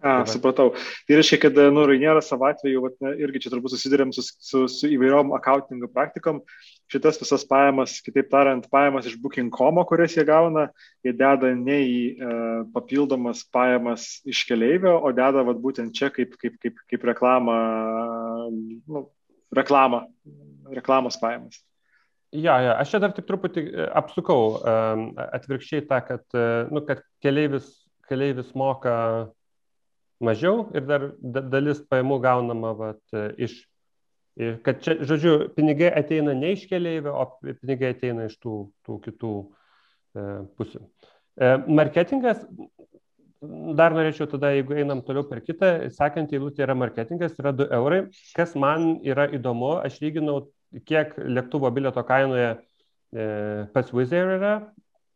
A, supratau. Tai reiškia, kad, nu, Rainėra savo atveju, vat, ne, irgi čia turbūt susidurėm su, su, su įvairiom accountingo praktikom. Šitas visas pajamas, kitaip tariant, pajamas iš booking.com, kurias jie gauna, jie deda ne į e, papildomas pajamas iš keleivio, o deda vat, būtent čia kaip, kaip, kaip, kaip reklamą, nu, reklamą, reklamos pajamas. Ja, ja, aš čia dar tik truputį e, apsukau um, atvirkščiai tą, kad, e, nu, kad keleivis, keleivis moka mažiau ir dar dalis pajamų gaunama vat, iš, kad čia, žodžiu, pinigai ateina ne iš keleivio, o pinigai ateina iš tų, tų kitų e, pusių. E, marketingas, dar norėčiau tada, jeigu einam toliau per kitą, sakant, eilutė yra marketingas, yra 2 eurai. Kas man yra įdomu, aš lyginau, kiek lėktuvo bilieto kainoje e, pats Wizz Air yra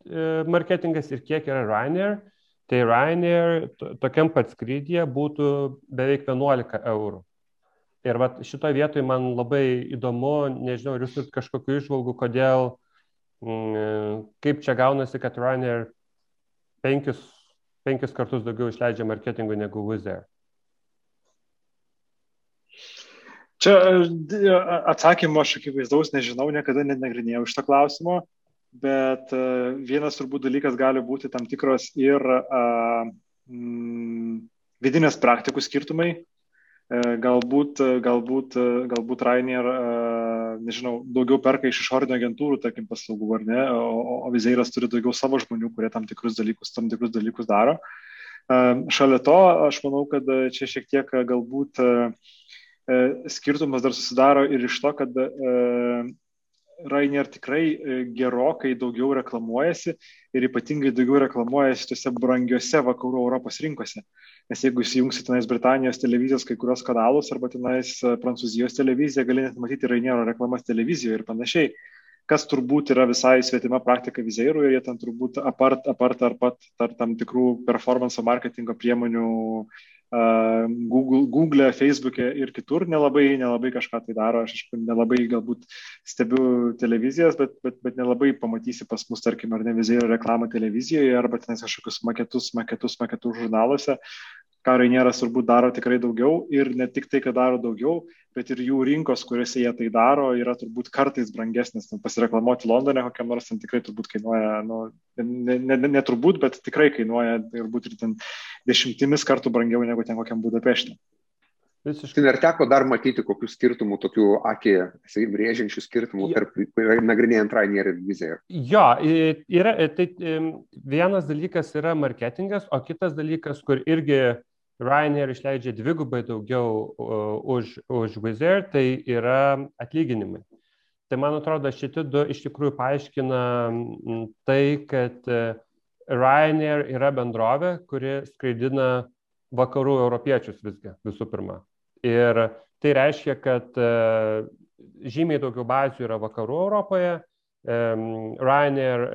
e, marketingas ir kiek yra Ryanair tai Ryanair tokiam pat skrydyje būtų beveik 11 eurų. Ir vat šitoje vietoje man labai įdomu, nežinau, ar jūs turite kažkokiu išvalgų, kodėl, m, mm, kaip čia gaunasi, kad Ryanair penkis, penkis kartus daugiau išleidžia marketingui negu Wizz Air. Čia atsakymo aš akivaizdaus nežinau, niekada nenagrinėjau šito klausimo bet e, vienas turbūt dalykas gali būti tam tikros ir mm, vidinės praktikų skirtumai. E, galbūt, galbūt, galbūt Rainier, nežinau, daugiau perka iš išorinio agentūrų, tarkim, paslaugų, ar ne, o, o Vizeiras turi daugiau savo žmonių, kurie tam tikrus dalykus, tam tikrus dalykus daro. Šalia to, aš manau, kad čia šiek tiek galbūt skirtumas dar susidaro ir iš to, kad Rainier tikrai e, gerokai daugiau reklamuojasi ir ypatingai daugiau reklamuojasi tose brangiose vakarų Europos rinkose. Nes jeigu įsijungsi tenais Britanijos televizijos kai kurios kanalus arba tenais e, Prancūzijos televiziją, gali net matyti Rainiero reklamas televizijoje ir panašiai kas turbūt yra visai svetima praktika vizėrų ir jie ten turbūt apart, apart ar pat tarp tam tikrų performance marketingo priemonių uh, Google, Google, Facebook'e ir kitur nelabai, nelabai kažką tai daro. Aš nelabai galbūt stebiu televizijas, bet, bet, bet nelabai pamatysi pas mus, tarkim, ar ne vizėrų reklamą televizijoje arba ten kažkokius maketus, maketus, maketus žurnaluose ką Rainieras turbūt daro tikrai daugiau ir ne tik tai, kad daro daugiau, bet ir jų rinkos, kuriuose jie tai daro, yra turbūt kartais brangesnės. Pasireklamuoti Londone kokiam nors ten tikrai turbūt kainuoja, nu, ne, ne, ne, ne turbūt, bet tikrai kainuoja turbūt ir ten dešimtimis kartų brangiau negu ten kokiam Budapešte. Visiškai. Ir teko dar matyti kokių skirtumų, tokių akį, sakykime, rėžiančių skirtumų tarp nagrinėjant Rainier ir Vizer. Jo, yra, tai vienas dalykas yra marketingas, o kitas dalykas, kur irgi Rainier išleidžia dvigubai daugiau už, už Vizer, tai yra atlyginimai. Tai man atrodo, šitie du iš tikrųjų paaiškina tai, kad Ryanair yra bendrovė, kuri skraidina vakarų europiečius visgi visų pirma. Ir tai reiškia, kad žymiai daugiau bazių yra vakarų Europoje. Ryanair,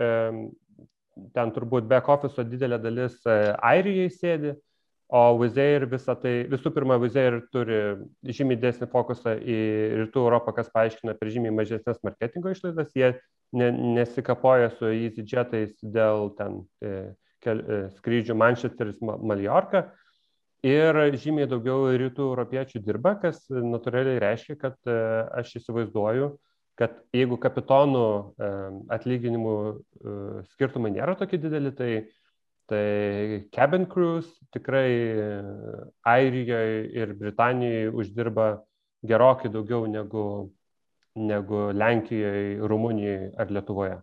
ten turbūt back office didelė dalis e, Airijai sėdi, o Vizair visą tai, visų pirma, Vizair turi žymiai dėsnį fokusą į rytų Europą, kas paaiškina per žymiai mažesnės marketingo išlaidas. Jie ne, nesikapoja su EasyJetais dėl ten e, kel, skrydžių Manchesteris, Mallorca ir žymiai daugiau rytų europiečių dirba, kas natūraliai reiškia, kad e, aš įsivaizduoju, kad jeigu kapitonų e, atlyginimų e, skirtumai nėra tokie dideli, tai, tai cabin crews tikrai Airijoje ir Britanijoje uždirba gerokai daugiau negu, negu Lenkijoje, Rumunijoje ar Lietuvoje.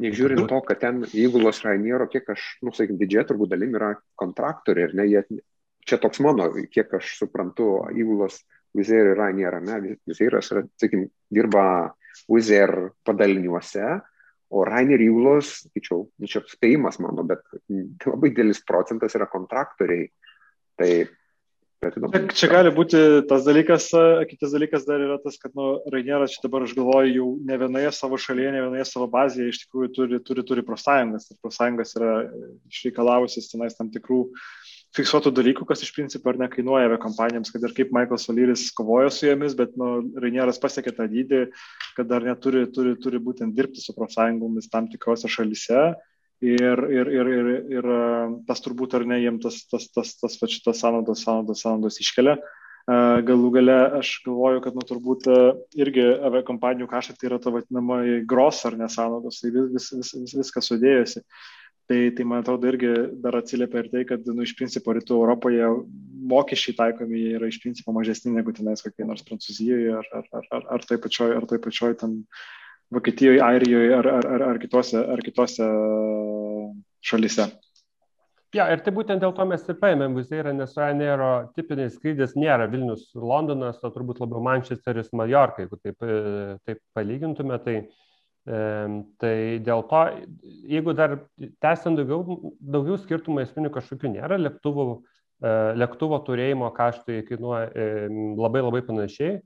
Nežiūrint to, kad ten įgulos Rainiero, kiek aš, nu, sakykim, didžiai turbūt dalim yra kontraktoriai ir ne, jie čia toks mano, kiek aš suprantu, įgulos Vizer yra nėra, ne, Vizeras, sakykim, dirba Vizer padaliniuose, o Rainer įgulos, sakyčiau, nu, čia spėjimas mano, bet labai didelis procentas yra kontraktoriai. Tai Čia, čia gali būti tas dalykas, kitas dalykas dar yra tas, kad nu, Rainieras čia dabar aš galvoju jau ne vienoje savo šalyje, ne vienoje savo bazėje iš tikrųjų turi, turi, turi profsąjungas ir profsąjungas yra išreikalavusias tenais tam tikrų uh, fiksuotų dalykų, kas iš principo ar nekainuoja aviakompanijoms, kad ir kaip Michaelas Olyris kovojo su jomis, bet nu, Rainieras pasiekė tą dydį, kad dar neturi turi, turi būtent dirbti su profsąjungomis tam tikrose šalise. Ir, ir, ir, ir, ir tas turbūt ar ne jiems tas, tas, tas, tas, tas šitas sąnaudos, sąnaudos, sąnaudos iškelia. Galų gale aš galvoju, kad nu, turbūt irgi aviakompanijų kaštai tai yra ta vadinamoji gros ar nesąnaudos, tai vis, vis, vis, vis, viskas sudėjusi. Tai, tai man atrodo irgi dar atsiliepia ir tai, kad nu, iš principo rytų Europoje mokesčiai taikomi yra iš principo mažesni negu tenais kokie nors Prancūzijoje ar, ar, ar, ar, ar toj pačioj, ar toj pačioj ten Vokietijoje, Airijoje ar, ar, ar, ar, kitose, ar kitose šalise. Ja, ir tai būtent dėl to mes ir paėmėm Vizeirą, nes Ryanairo tipinis skrydis nėra Vilnius, Londonas, o turbūt labiau Manchesteris, Mallorca, jeigu taip, taip palygintume, tai Tai dėl to, jeigu dar tęsiant daugiau, daugiau skirtumų esminių kažkokių nėra, lėktuvų, e, lėktuvo turėjimo kaštai kainuoja labai labai panašiai,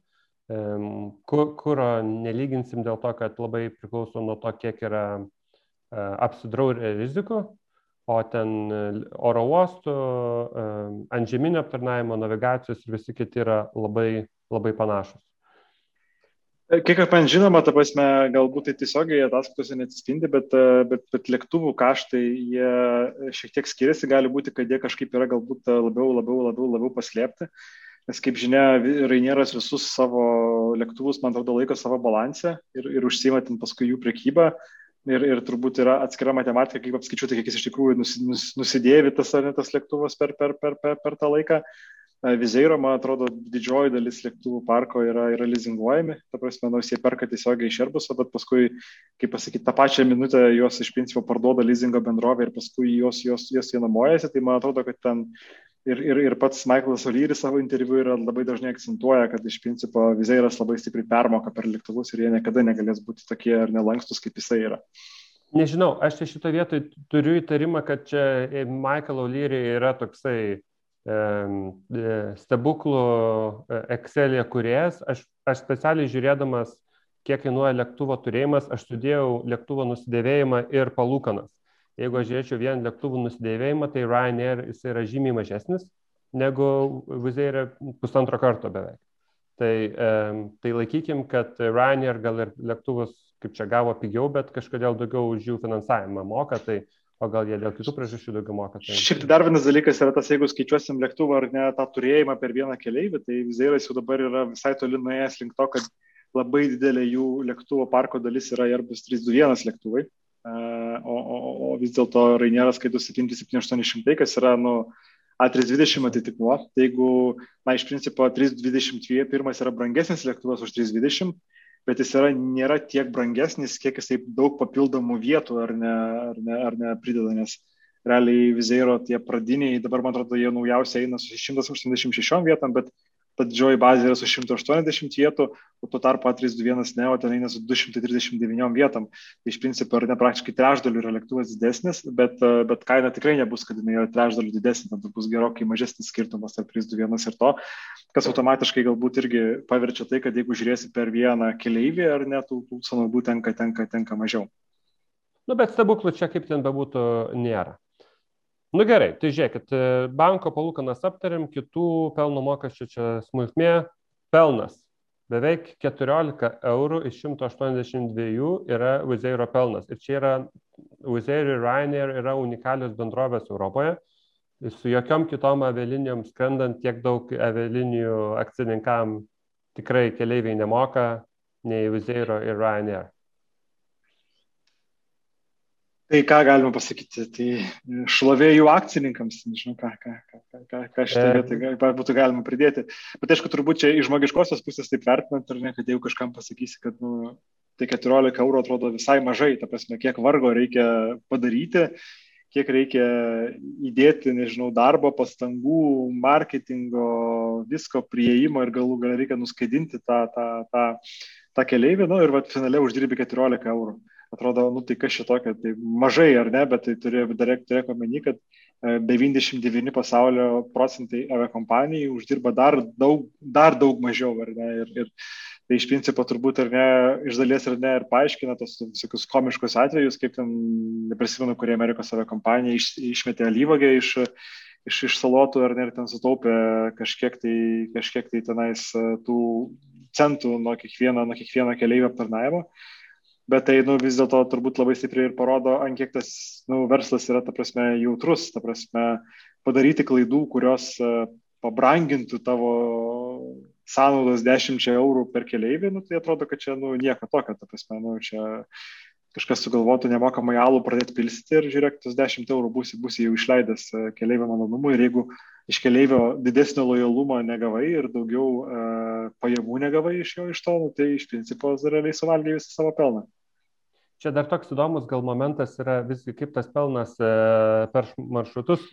kuro nelyginsim dėl to, kad labai priklauso nuo to, kiek yra e, apsidraudę rizikų, o ten oro uostų, antžeminio aptarnavimo, navigacijos ir visi kiti yra labai, labai panašus. Kiek man žinoma, ta prasme, galbūt tai tiesiogiai ataskaitose neatsispindi, bet, bet, bet lėktuvų kaštai jie šiek tiek skiriasi, gali būti, kad jie kažkaip yra galbūt labiau, labiau, labiau, labiau paslėpti. Nes kaip žinia, Rainieras visus savo lėktuvus, man atrodo, laiko savo balansę ir, ir užsima ten paskui jų prekybą. Ir, ir turbūt yra atskira matematika, kaip apskaičiuoti, kiek jis iš tikrųjų nusidėvi tas, tas lėktuvas per, per, per, per, per tą laiką. Vizeiro, man atrodo, didžioji dalis lėktuvų parko yra, yra lizinguojami, ta prasme, nors jie perka tiesiogiai iš Airbuso, bet paskui, kaip pasakyti, tą pačią minutę juos iš principo parduoda lizingo bendrovė ir paskui juos, juos, juos jie namuojasi, tai man atrodo, kad ten ir, ir, ir pats Michaelas Olyris savo interviu yra labai dažnai akcentuoja, kad iš principo Vizeiras labai stipriai permoka per lėktuvus ir jie niekada negalės būti tokie ar nelankstus, kaip jisai yra. Nežinau, aš čia šito vietoj turiu įtarimą, kad čia Michael O'Leary yra toksai stebuklų e, Excel'e kuriejas. Aš, aš specialiai žiūrėdamas, kiek kainuoja lėktuvo turėjimas, aš studijau lėktuvo nusidėvėjimą ir palūkanas. Jeigu aš žiūrėčiau vien lėktuvų nusidėvėjimą, tai Ryanair jis yra žymiai mažesnis negu Vizeirė pusantro karto beveik. Tai, tai laikykim, kad Ryanair gal ir lėktuvus kaip čia gavo pigiau, bet kažkodėl daugiau už jų finansavimą moka, tai o gal jie dėl kitų priežasčių daugiau moka. Tai... Šiaip tai dar vienas dalykas yra tas, jeigu skaičiuosim lėktuvą ar ne tą turėjimą per vieną keleivį, tai Vizairas jau dabar yra visai toli nuėjęs link to, kad labai didelė jų lėktuvo parko dalis yra Airbus 321 lėktuvai, o, o, o vis dėlto Rainieras skaitų 77-800, kas yra, nu, A320 atitikmuo. Tai jeigu, na, iš principo, 321 yra brangesnis lėktuvas už 320, bet jis yra, nėra tiek brangesnis, kiek jisai daug papildomų vietų ar ne, ar ne, ar ne prideda, nes realiai Vizeiro tie pradiniai, dabar man atrodo, jie naujausiai eina su 186 vietom, bet ta didžioji bazė yra su 180 vietų, o tuo tarpu A321 Neo ten eina su 239 vietom. Tai iš principo ar ne praktiškai trečdaliu yra lėktuvas didesnis, bet, bet kaina tikrai nebus, kad jinai yra trečdaliu didesnė, tada bus gerokai mažesnis skirtumas tarp 321 ir to, kas automatiškai galbūt irgi paverčia tai, kad jeigu žiūrėsi per vieną keleivį ar net tų, tų sąnaudų tenka, tenka, tenka mažiau. Nu, bet stebuklų čia kaip ten bebūtų nėra. Nu gerai, tai žiūrėkit, e, banko palūkanas aptarėm, kitų pelno mokesčių čia smulkmė, pelnas. Beveik 14 eurų iš 182 yra Wizeiro pelnas. Ir čia yra Wizeiro ir Ryanair yra unikalios bendrovės Europoje. Su jokiom kitom avialinijom skrendant tiek daug avialinijų akcininkam tikrai keleiviai nemoka nei Wizeiro ir Ryanair. Tai ką galima pasakyti, tai šlovė jų akcininkams, nežinau, ką, ką, ką, ką, ką šitą vietą būtų galima pridėti. Bet aišku, turbūt čia iš žmogiškosios pusės taip vertinant, ar ne, kad jeigu kažkam pasakysi, kad nu, tai 14 eurų atrodo visai mažai, ta prasme, kiek vargo reikia padaryti, kiek reikia įdėti, nežinau, darbo, pastangų, marketingo, visko prieimo ir galų gal reikia nuskaidinti tą, tą, tą, tą keliaivį, nu ir vat, finale uždirbi 14 eurų atrodo, nu tai kas šitokio, tai mažai ar ne, bet tai turėjo turėk omeny, kad 99 e, pasaulio procentai aviakompanijai uždirba dar daug, dar daug mažiau, ar ne, ir, ir tai iš principo turbūt ar ne, iš dalies ar ne, ir paaiškina tos visokius komiškus atvejus, kaip ten, neprisimenu, kurie Amerikos aviakompanija iš, išmetė alyvogę iš, iš, iš salotų ar ne, ir ten sutaupė kažkiek tai, kažkiek tai tenais e, tų centų nuo kiekvieno, nuo kiekvieno keliaivio aptarnavimo bet tai nu, vis dėlto turbūt labai stipriai ir parodo, ant kiek tas nu, verslas yra, ta prasme, jautrus, ta prasme, padaryti klaidų, kurios uh, pabrangintų tavo sąnaudas 10 eurų per keleivį, nu, tai atrodo, kad čia nu, nieko tokio, ta prasme, nu, čia kažkas sugalvotų nemokamai alų pradėti pilsti ir žiūrėk, tas 10 eurų būsi, būsi jau išleidęs e, keleivio malonumui ir jeigu iš keleivio didesnio lojalumo negavai ir daugiau uh, pajamų negavai iš jo iš to, nu, tai iš principo realiai suvalgė visą savo pelną. Čia dar toks įdomus gal momentas yra visgi kaip tas pelnas e, per maršrutus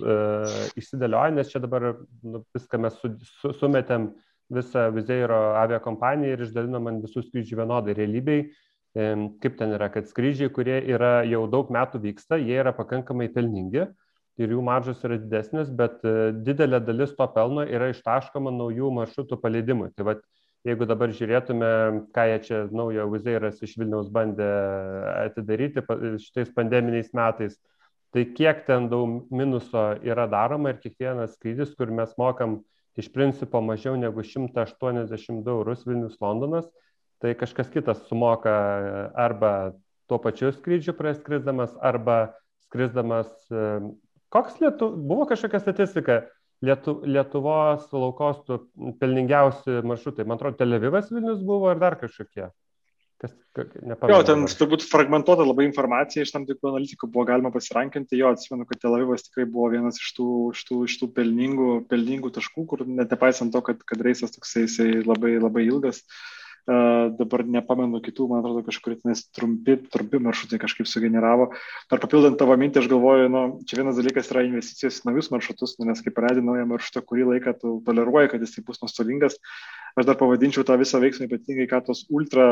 išsidėlioja, nes čia dabar nu, viską mes su, su, sumetėm visą Vizeiro aviakompaniją ir išdalinom ant visų skrydžių vienodai realybei. E, kaip ten yra, kad skrydžiai, kurie yra jau daug metų vyksta, jie yra pakankamai pelningi ir jų maržos yra didesnės, bet e, didelė dalis to pelno yra ištaškoma naujų maršrutų paleidimui. Tai vat, jeigu dabar žiūrėtume, ką jie čia naujo Uzeiras iš Vilniaus bandė atidaryti šitais pandeminiais metais, tai kiek ten daug minuso yra daroma ir kiekvienas skrydis, kur mes mokam iš principo mažiau negu 182 eurus Vilnius Londonas, tai kažkas kitas sumoka arba tuo pačiu skrydžiu praskrisdamas, arba skrisdamas. Koks lietu, buvo kažkokia statistika, Lietu, Lietuvos laukostų pelningiausi maršrutai. Man atrodo, Televivas Vilnius buvo ir dar kažkokie. Kas, nepamenu, jo, ten turbūt fragmentuota labai informacija iš tam tikrų analitikų buvo galima pasirankinti. Jo, atsimenu, kad Tel Avivas tikrai buvo vienas iš tų, iš tų, iš tų pelningų, pelningų taškų, kur net nepaisant to, kad, kad reisas toksai labai, labai ilgas, uh, dabar nepamenu kitų, man atrodo, kažkur tenais trumpi, trumpi maršrutai kažkaip sugeneravo. Dar papildant tavo mintį, aš galvoju, nu, čia vienas dalykas yra investicijos į naujus maršrutus, nu, nes kai pradedi naują maršrutą, kurį laiką tu toleruoji, kad jis tai bus nuostolingas, aš dar pavadinčiau tą visą veiksmą ypatingai, ką tos ultra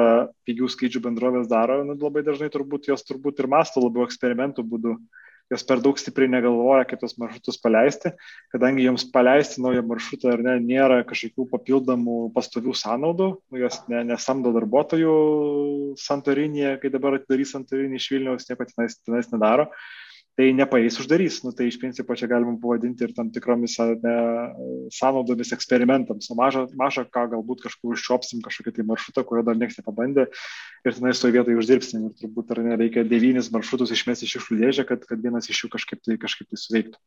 pigių skrydžių bendrovės daro, nu, labai dažnai turbūt jos turbūt ir masto labiau eksperimentų būdu jos per daug stipriai negalvoja, kaip tos maršrutus paleisti, kadangi joms paleisti naują maršrutą ar ne, nėra kažkokių papildomų pastovių sąnaudų, nu, jos ne, nesamdo darbuotojų santorinėje, kai dabar atidarys santorinį iš Vilniaus, nieko tenais, tenais nedaro. Tai nepaeis uždarys. Nu, tai iš principo čia galima pavadinti ir tam tikromis ne, sąnaudomis eksperimentams. O mažą, mažą ką galbūt kažkur užčiopsim kažkokį tai maršrutą, kurio dar niekas nepabandė ir tenai toje vietoje uždirbsim. Ir turbūt ar nereikia devynis maršrutus išmesti iš šiukšlių dėžę, kad, kad vienas iš jų kažkaip tai, kažkaip tai suveiktų.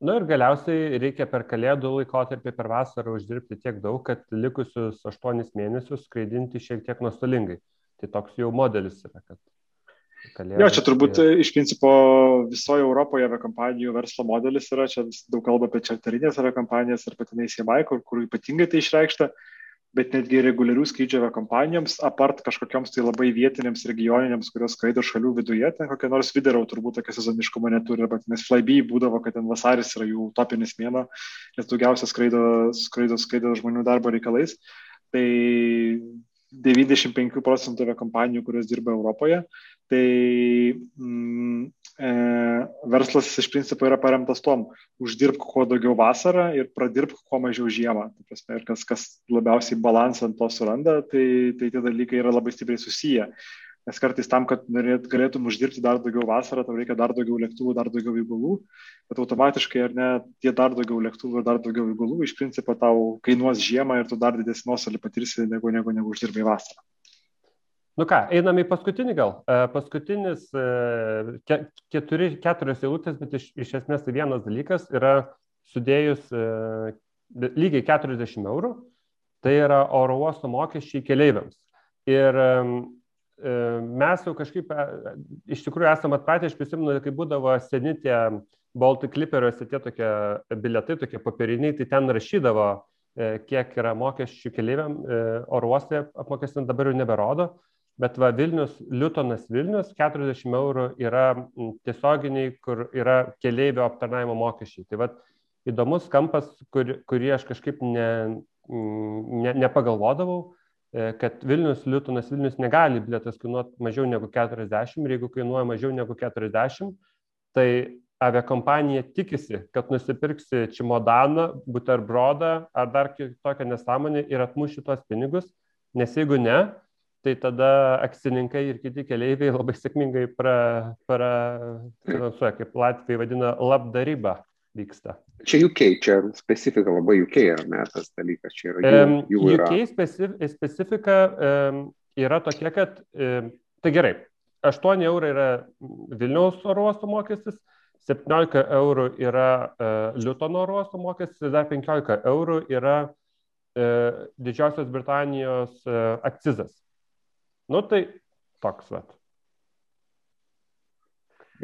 Na nu ir galiausiai reikia per kalėdų laikotarpį, per vasarą uždirbti tiek daug, kad likusius aštuonis mėnesius skraidinti šiek tiek nuostolingai. Tai toks jau modelis yra, kad Kalėdas, jo, čia turbūt ir... iš principo visoje Europoje aviakompanijų verslo modelis yra, čia daug kalba apie čarterinės aviakompanijas ir patinai CMI, kur, kur ypatingai tai išreikšta, bet netgi reguliarių skrydžio aviakompanijoms, apart kažkokioms tai labai vietinėms, regioninėms, kurios skraido šalių viduje, ten kokia nors vidarau turbūt tokio sezoniškumo neturi, bet nes flyby būdavo, kad ten vasaris yra jų topinis mėno, nes daugiausia skraido, skraido, skraido žmonių darbo reikalais. Tai 95 procentų aviakompanijų, kurios dirba Europoje, tai mm, e, verslas iš principo yra paremtas tom, uždirbk kuo daugiau vasarą ir pradirbk kuo mažiau žiemą. Prasme, ir kas, kas labiausiai balansą ant to suranda, tai, tai tie dalykai yra labai stipriai susiję. Nes kartais tam, kad norėt, galėtum uždirbti dar daugiau vasarą, tau reikia dar daugiau lėktuvų, dar daugiau įgulų, bet automatiškai ar ne, tie dar daugiau lėktuvų ir dar daugiau įgulų iš principo tau kainuos žiemą ir tu dar didesnį nuostolį patirsi negu, negu, negu uždirbai vasarą. Nu ką, einam į paskutinį gal. E, paskutinis e, keturi, keturios eilutės, bet iš, iš esmės tai vienas dalykas yra sudėjus e, lygiai 40 eurų, tai yra oro uosto mokesčiai keleiviams. Ir mes jau kažkaip iš tikrųjų esame atpratę, aš prisimenu, kai būdavo seni tie Baltic Clipperiuose tie tokie biletai, tokie popieriniai, tai ten rašydavo, kiek yra mokesčių keleiviam oro uoste apmokestinti, dabar jau neberodo. Bet va Vilnius, Liutonas Vilnius, 40 eurų yra tiesioginiai, kur yra keleivio aptarnaimo mokesčiai. Tai va įdomus kampas, kur, kurį aš kažkaip ne, ne, nepagalvodavau, e, kad Vilnius, Liutonas Vilnius negali bilietas kainuoti mažiau negu 40 ir jeigu kainuoja mažiau negu 40, tai aviakompanija tikisi, kad nusipirksi čimodaną, buterbrodą ar dar tokią nesąmonę ir atmuš šitos pinigus, nes jeigu ne, tai tada akcininkai ir kiti keleiviai labai sėkmingai prafinansuoja, pra, kaip Latvijai vadina, labdaryba vyksta. Čia UK, čia specifika labai UK ar ne tas dalykas, čia yra jų, jų yra. UK specif, specifika um, yra tokia, kad, um, tai gerai, 8 eurai yra Vilniaus oro uosto mokestis, 17 eurų yra uh, Liutono oro uosto mokestis ir dar 15 eurų yra uh, Didžiosios Britanijos uh, akcizas. Nu tai toks, vat.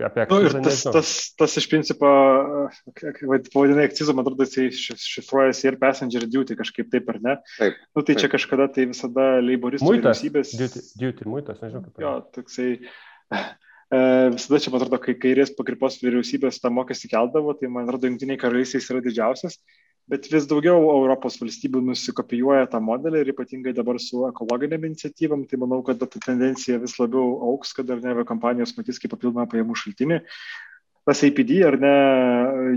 Apie nu, ir tas, tas, tas iš principo, pavadinai akcizu, man atrodo, jisai šifruojasi ir passenger duty kažkaip taip ar ne. Taip. Nu, tai taip. čia kažkada tai visada leiboristų vyriausybės. Duty, duty, muitas, nežinau kaip. Jo, toksai. E, visada čia, man atrodo, kai kairės pakripos vyriausybės tą mokestį keldavo, tai man atrodo, jungtiniai karalystės yra didžiausias bet vis daugiau Europos valstybių nusikopijuoja tą modelį ir ypatingai dabar su ekologinėm iniciatyvam, tai manau, kad ta tendencija vis labiau auks, kad ar ne kompanijos matys kaip papildomą pajamų šaltinį. Tas APD ar ne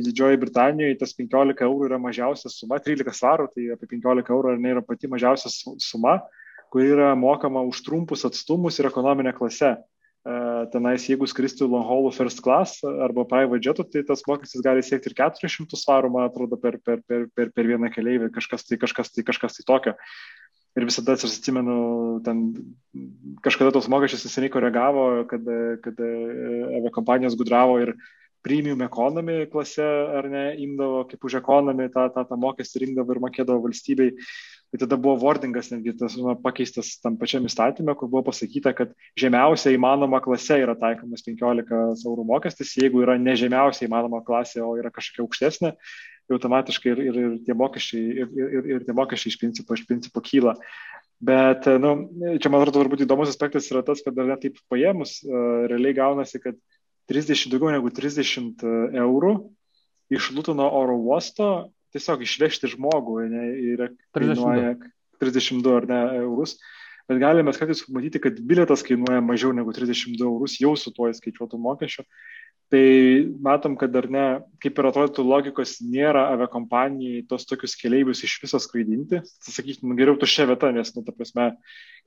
Didžioji Britanijoje, tas 15 eurų yra mažiausia suma, 13 svarų, tai apie 15 eurų ar ne yra pati mažiausia suma, kuri yra mokama už trumpus atstumus ir ekonominę klasę tenais, jeigu skristų long haul first class arba private jetu, tai tas mokestis gali siekti ir 400 svarų, man atrodo, per, per, per, per, per vieną keleivį, kažkas tai, kažkas tai, kažkas tai tokio. Ir visada aš atsimenu, ten kažkada tos mokesčius seniai koregavo, kad, kad aviakompanijos gudravo ir premium economy klase, ar ne, imdavo kaip už economy tą, tą, tą mokestį rinkdavo ir mokėdavo valstybei. Tai tada buvo wordingas netgi tas nu, pakeistas tam pačiam įstatymė, kur buvo pasakyta, kad žemiausia įmanoma klase yra taikomas 15 eurų mokestis, jeigu yra ne žemiausia įmanoma klasė, o yra kažkokia aukštesnė, tai automatiškai ir, ir, ir, tie mokesčiai, ir, ir, ir tie mokesčiai iš principo, iš principo kyla. Bet, nu, čia man atrodo, turbūt įdomus aspektas yra tas, kad dar net taip paėmus, uh, realiai gaunasi, kad 30, daugiau negu 30 eurų iš Lutono oro uosto tiesiog išvežti žmogų, ne, yra kainuoja 32 ar ne eurus, bet galime kartais matyti, kad biletas kainuoja mažiau negu 32 eurus jau su tuo įskaičiuotų mokesčių. Tai matom, kad dar ne, kaip ir atrodytų logikos, nėra aviakompanijai tos tokius keleivius iš viso skraidinti. Sakykime, geriau tuščia vieta, nes, nu, ta prasme,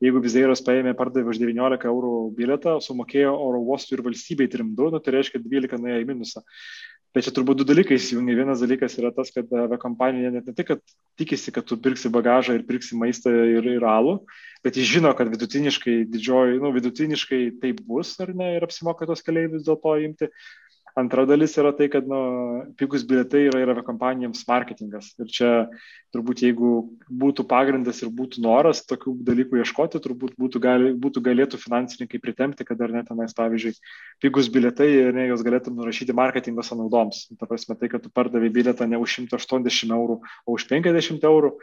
jeigu vizairas paėmė, pardavė už 19 eurų bilietą, sumokėjo oro uostų ir valstybei 3,2, nu, tai reiškia 12 nuėjo į minusą. Bet čia turbūt du dalykai įsijungia. Vienas dalykas yra tas, kad aviakompanija net ne tik, kad tikisi, kad tu pirksi bagažą ir pirksi maistą ir, ir alų, bet jis žino, kad vidutiniškai didžioji, nu, vidutiniškai taip bus ar ne ir apsimoka tos keliaivius dėl to imti. Antra dalis yra tai, kad nu, pigus bilietai yra ir aviakompanijoms marketingas. Ir čia turbūt jeigu būtų pagrindas ir būtų noras tokių dalykų ieškoti, turbūt būtų, gali, būtų galėtų finansininkai pritemti, kad ar net tenais, pavyzdžiui, pigus bilietai ir ne, jos galėtum nurašyti marketingo sąnaudoms. Ta prasme, tai, kad tu pardavai bilietą ne už 180 eurų, o už 50 eurų,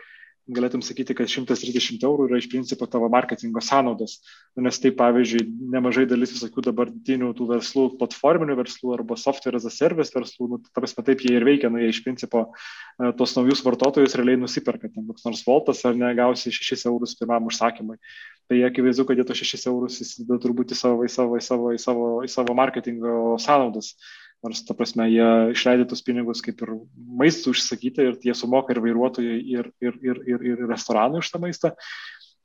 galėtum sakyti, kad 130 eurų yra iš principo tavo marketingo sąnaudos. Nu, nes tai, pavyzdžiui, nemažai dalis visokių dabartinių tų verslų, platforminių verslų arba software as a service verslų, nu, ta prasme, taip jie ir veikia, nu, jie iš principo e, tos naujus vartotojus realiai nusiperka, ten koks nors voltas ar negausi 6 eurus pirmam užsakymui. Tai akivaizdu, kad jie tos 6 eurus įsideda turbūt į savo, į savo, į savo, į savo, į savo marketingo sąnaudas nors, ta prasme, jie išleidė tus pinigus kaip ir maistų užsakyti ir jie sumoka ir vairuotojai, ir, ir, ir, ir, ir restoranai už tą maistą.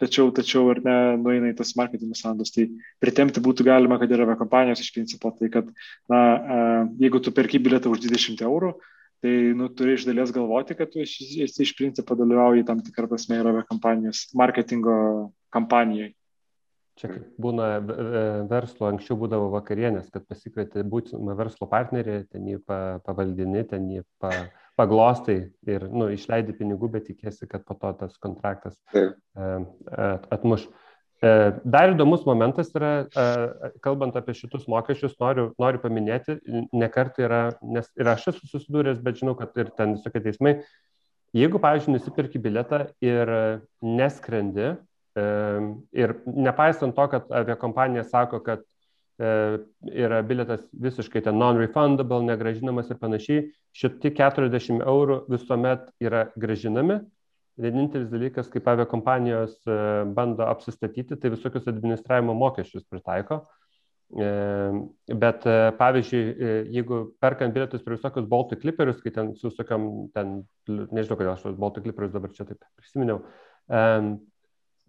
Tačiau, tačiau ir ne nueina į tas marketingo sandus. Tai pritemti būtų galima, kad yra kompanijos iš principo, tai kad, na, jeigu tu perki bilietą už 20 eurų, tai nu, turi iš dalies galvoti, kad tu esi iš, iš principo dalyvauji tam tikrą prasme ir kompanijos marketingo kampanijai. Čia kaip būna verslo, anksčiau būdavo vakarienės, kad pasikvieti būtimą verslo partnerį, ten jį pavaldini, ten jį pa, paglostai ir nu, išleidi pinigų, bet tikėsi, kad po to tas kontraktas atmuš. E, dar įdomus momentas yra, kalbant apie šitus mokesčius, noriu, noriu paminėti, nekart yra, nes ir aš esu susidūręs, bet žinau, kad ir ten visokie teismai, jeigu, pavyzdžiui, nusipirki biletą ir neskrendi, Ir nepaisant to, kad aviakompanija sako, kad e, yra bilietas visiškai ten non-refundable, negražinamas ir panašiai, šitie 40 eurų visuomet yra gražinami. Vienintelis dalykas, kaip aviakompanijos e, bando apsistatyti, tai visokius administravimo mokesčius pritaiko. Bet pavyzdžiui, e, jeigu perkant bilietus prie visokius Baltic Clipperius, kai ten su visokiam, ten, nežinau, kodėl aš tos Baltic Clipperius dabar čia taip prisiminiau,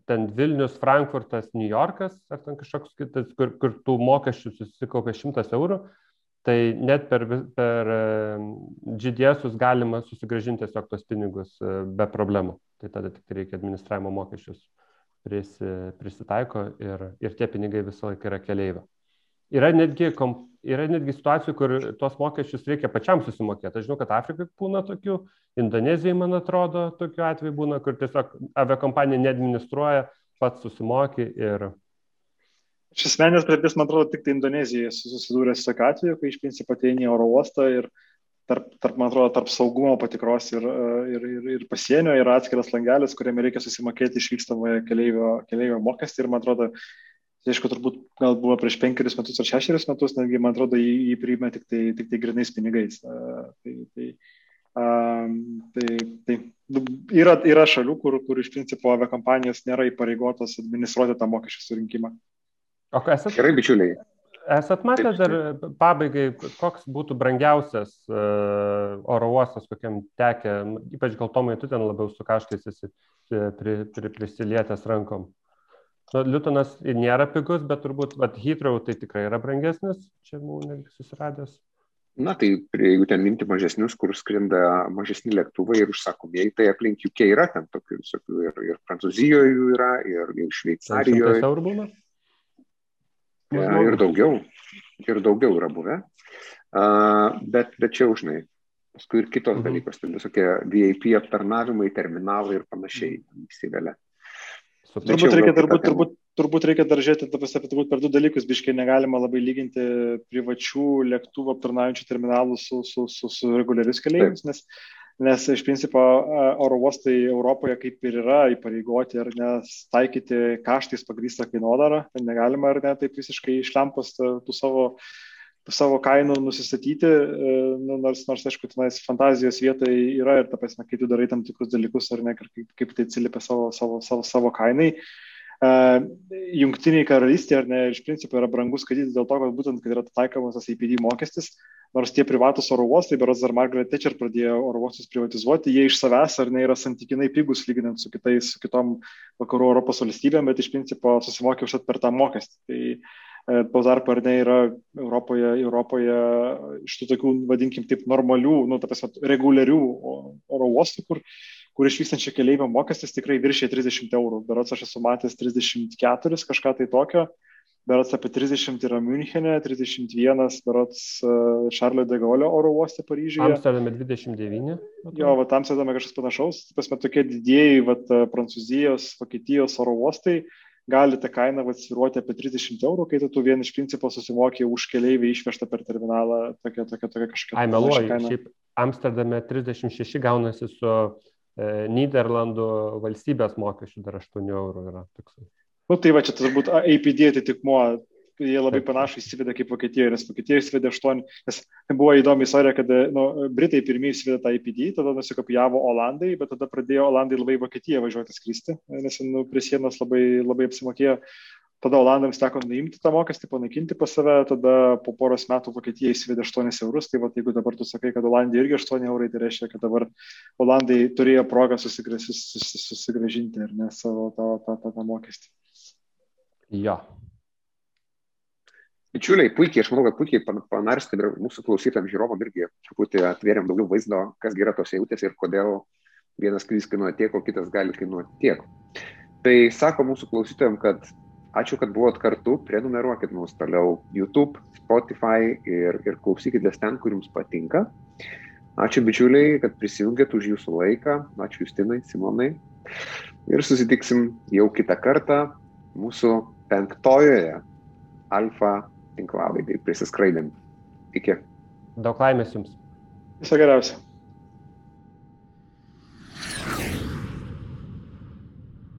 ten Vilnius, Frankfurtas, New Yorkas ar ten kažkoks kitas, kur, kur tų mokesčių susikaupė 100 eurų, tai net per, per GDS galima susigražinti tiesiog tos pinigus e, be problemų. Tai tada tik reikia administravimo mokesčius prisi, prisitaiko ir, ir tie pinigai visą laiką yra keliaivio. Yra netgi, yra netgi situacijų, kur tuos mokesčius reikia pačiam susimokėti. Aš žinau, kad Afrikai būna tokių, Indonezijai, man atrodo, tokių atvejų būna, kur tiesiog aviakompanija neadministruoja, pats susimoki ir... Šis asmenės praeitis, man atrodo, tik tai Indonezijoje susidūrė su tokiu atveju, kai iš principo ateini į oro uostą ir tarp, tarp, man atrodo, tarp saugumo patikros ir, ir, ir, ir pasienio yra atskiras langelis, kuriame reikia susimokėti išvykstamoje keleivio, keleivio mokestį ir man atrodo, Tai aišku, turbūt gal buvo prieš penkerius metus ar šešerius metus, netgi, man atrodo, jį, jį priima tik tai, tik tai grinais pinigais. Tai, tai, tai, tai nu, yra, yra šalių, kur, kur iš principo aviakompanijos nėra įpareigotos administruoti tą mokesčių surinkimą. O kas esate? Gerai, bičiuliai. Esat matę dar pabaigai, koks būtų brangiausias uh, oro uostas, kokiam tekė, ypač gal Tomai, tu ten labiau su kaštais esi pri, pri, prisilietęs rankom? Nu, Liutonas nėra pigus, bet turbūt Heathrow tai tikrai yra brangesnis, čia mūsų netgi susiradęs. Na tai jeigu ten minti mažesnius, kur skrinda mažesni lėktuvai ir užsakomieji, tai aplink UK yra ten tokių visokių ir, ir Prancūzijoje jų yra, ir, ir Šveicarijoje. Tai eurų būna? Ja, ir daugiau, ir daugiau yra buvę. Uh, bet, bet čia užnai. Paskui ir kitos mhm. dalykos, tai visokie VIP aptarnavimai, terminalai ir panašiai įsivelia. Turbūt reikia, turbūt, turbūt, turbūt reikia dar žiūrėti, apie turbūt per du dalykus, biškai negalima labai lyginti privačių lėktuvų aptarnaujančių terminalų su, su, su, su reguliarius keleiviais, nes, nes iš principo oro uostai Europoje kaip ir yra įpareigoti ar nes taikyti kaštais pagrįstą kainodarą, negalima ar ne taip visiškai išlempos tų savo savo kainų nusistatyti, e, nu, nors, nors aišku, tenais fantazijos vietai yra ir ta prasme, kai tu darai tam tikrus dalykus ar ne, kaip, kaip tai atsiliepia savo, savo, savo, savo kainai. Jungtiniai karalystė, ar ne, iš principo yra brangus skaityti dėl to, kad būtent, kad yra taikomas tas APD mokestis, nors tie privatus oro uostai, berods dar Margaret Thatcher pradėjo oro uostus privatizuoti, jie iš savęs ar ne yra santykinai pigus lyginant su kitais, su kitom vakarų Europos valstybėm, bet iš principo susimokė užtat per tą mokestį. Tai e, po tarpu ar ne yra Europoje, Europoje iš tų tokių, vadinkim, taip normalių, nu, ta prasme, reguliarių oro uostų, kur kur išvykstančio keleivio mokestis tikrai viršė 30 eurų. Berots aš esu matęs 34, kažką tai tokio. Berots apie 30 yra Münchenė, 31 berots Šarlio de Gaulle oro uoste Paryžiuje. Amsterdame 29. Jo, va, Amsterdame kažkas panašaus. Pasme, tokie didėjai, va, Prancūzijos, Vokietijos oro uostai gali ta kaina atsviruoti apie 30 eurų, kai tu vien iš principo susimokė už keliaivį išvežtą per terminalą tokia, tokia, tokia kažkokia. Ai, meluoju, šiaip Amsterdame 36 gaunasi su E, Niderlandų valstybės mokesčių dar 8 eurų yra toksai. Nu, tai va, čia turbūt APD atitikmuo, jie labai panašų įsivedė kaip Vokietijoje, nes Vokietijoje įsivedė 8, nes buvo įdomi istorija, kad nu, Britai pirmieji įsivedė tą APD, tada nusikopijavo Olandai, bet tada pradėjo Olandai labai Vokietiją važiuoti skristi, nes nu, prie sienos labai, labai apsimokėjo tada Olandams teko nuimti tą mokestį, panaikinti pas save, tada po poros metų Vokietija įsivedė 8 eurus, tai va, jeigu dabar tu sakai, kad Olandija irgi 8 eurai, tai reiškia, kad dabar Olandai turėjo progą susigražinti ar ne savo tą, tą, tą, tą mokestį. Jo. Bičiuliai, puikiai, aš manau, kad puikiai panarstėm ir mūsų klausytėm žiūrovom irgi truputį atvėrėm daugiau vaizdo, kas yra tos eilutės ir kodėl vienas skrydis kainuoja tiek, o kitas gali kainuoti tiek. Tai sako mūsų klausytėm, kad Ačiū, kad buvot kartu, prenumeruokit mus toliau YouTube, Spotify ir, ir klausykitės ten, kur jums patinka. Ačiū bičiuliai, kad prisijungėt už jūsų laiką. Ačiū Justinai, Simonai. Ir susitiksim jau kitą kartą mūsų penktojoje alfa tinklalaidai prisiskraidėm. Iki. Daug laimės jums. Viso geriausio.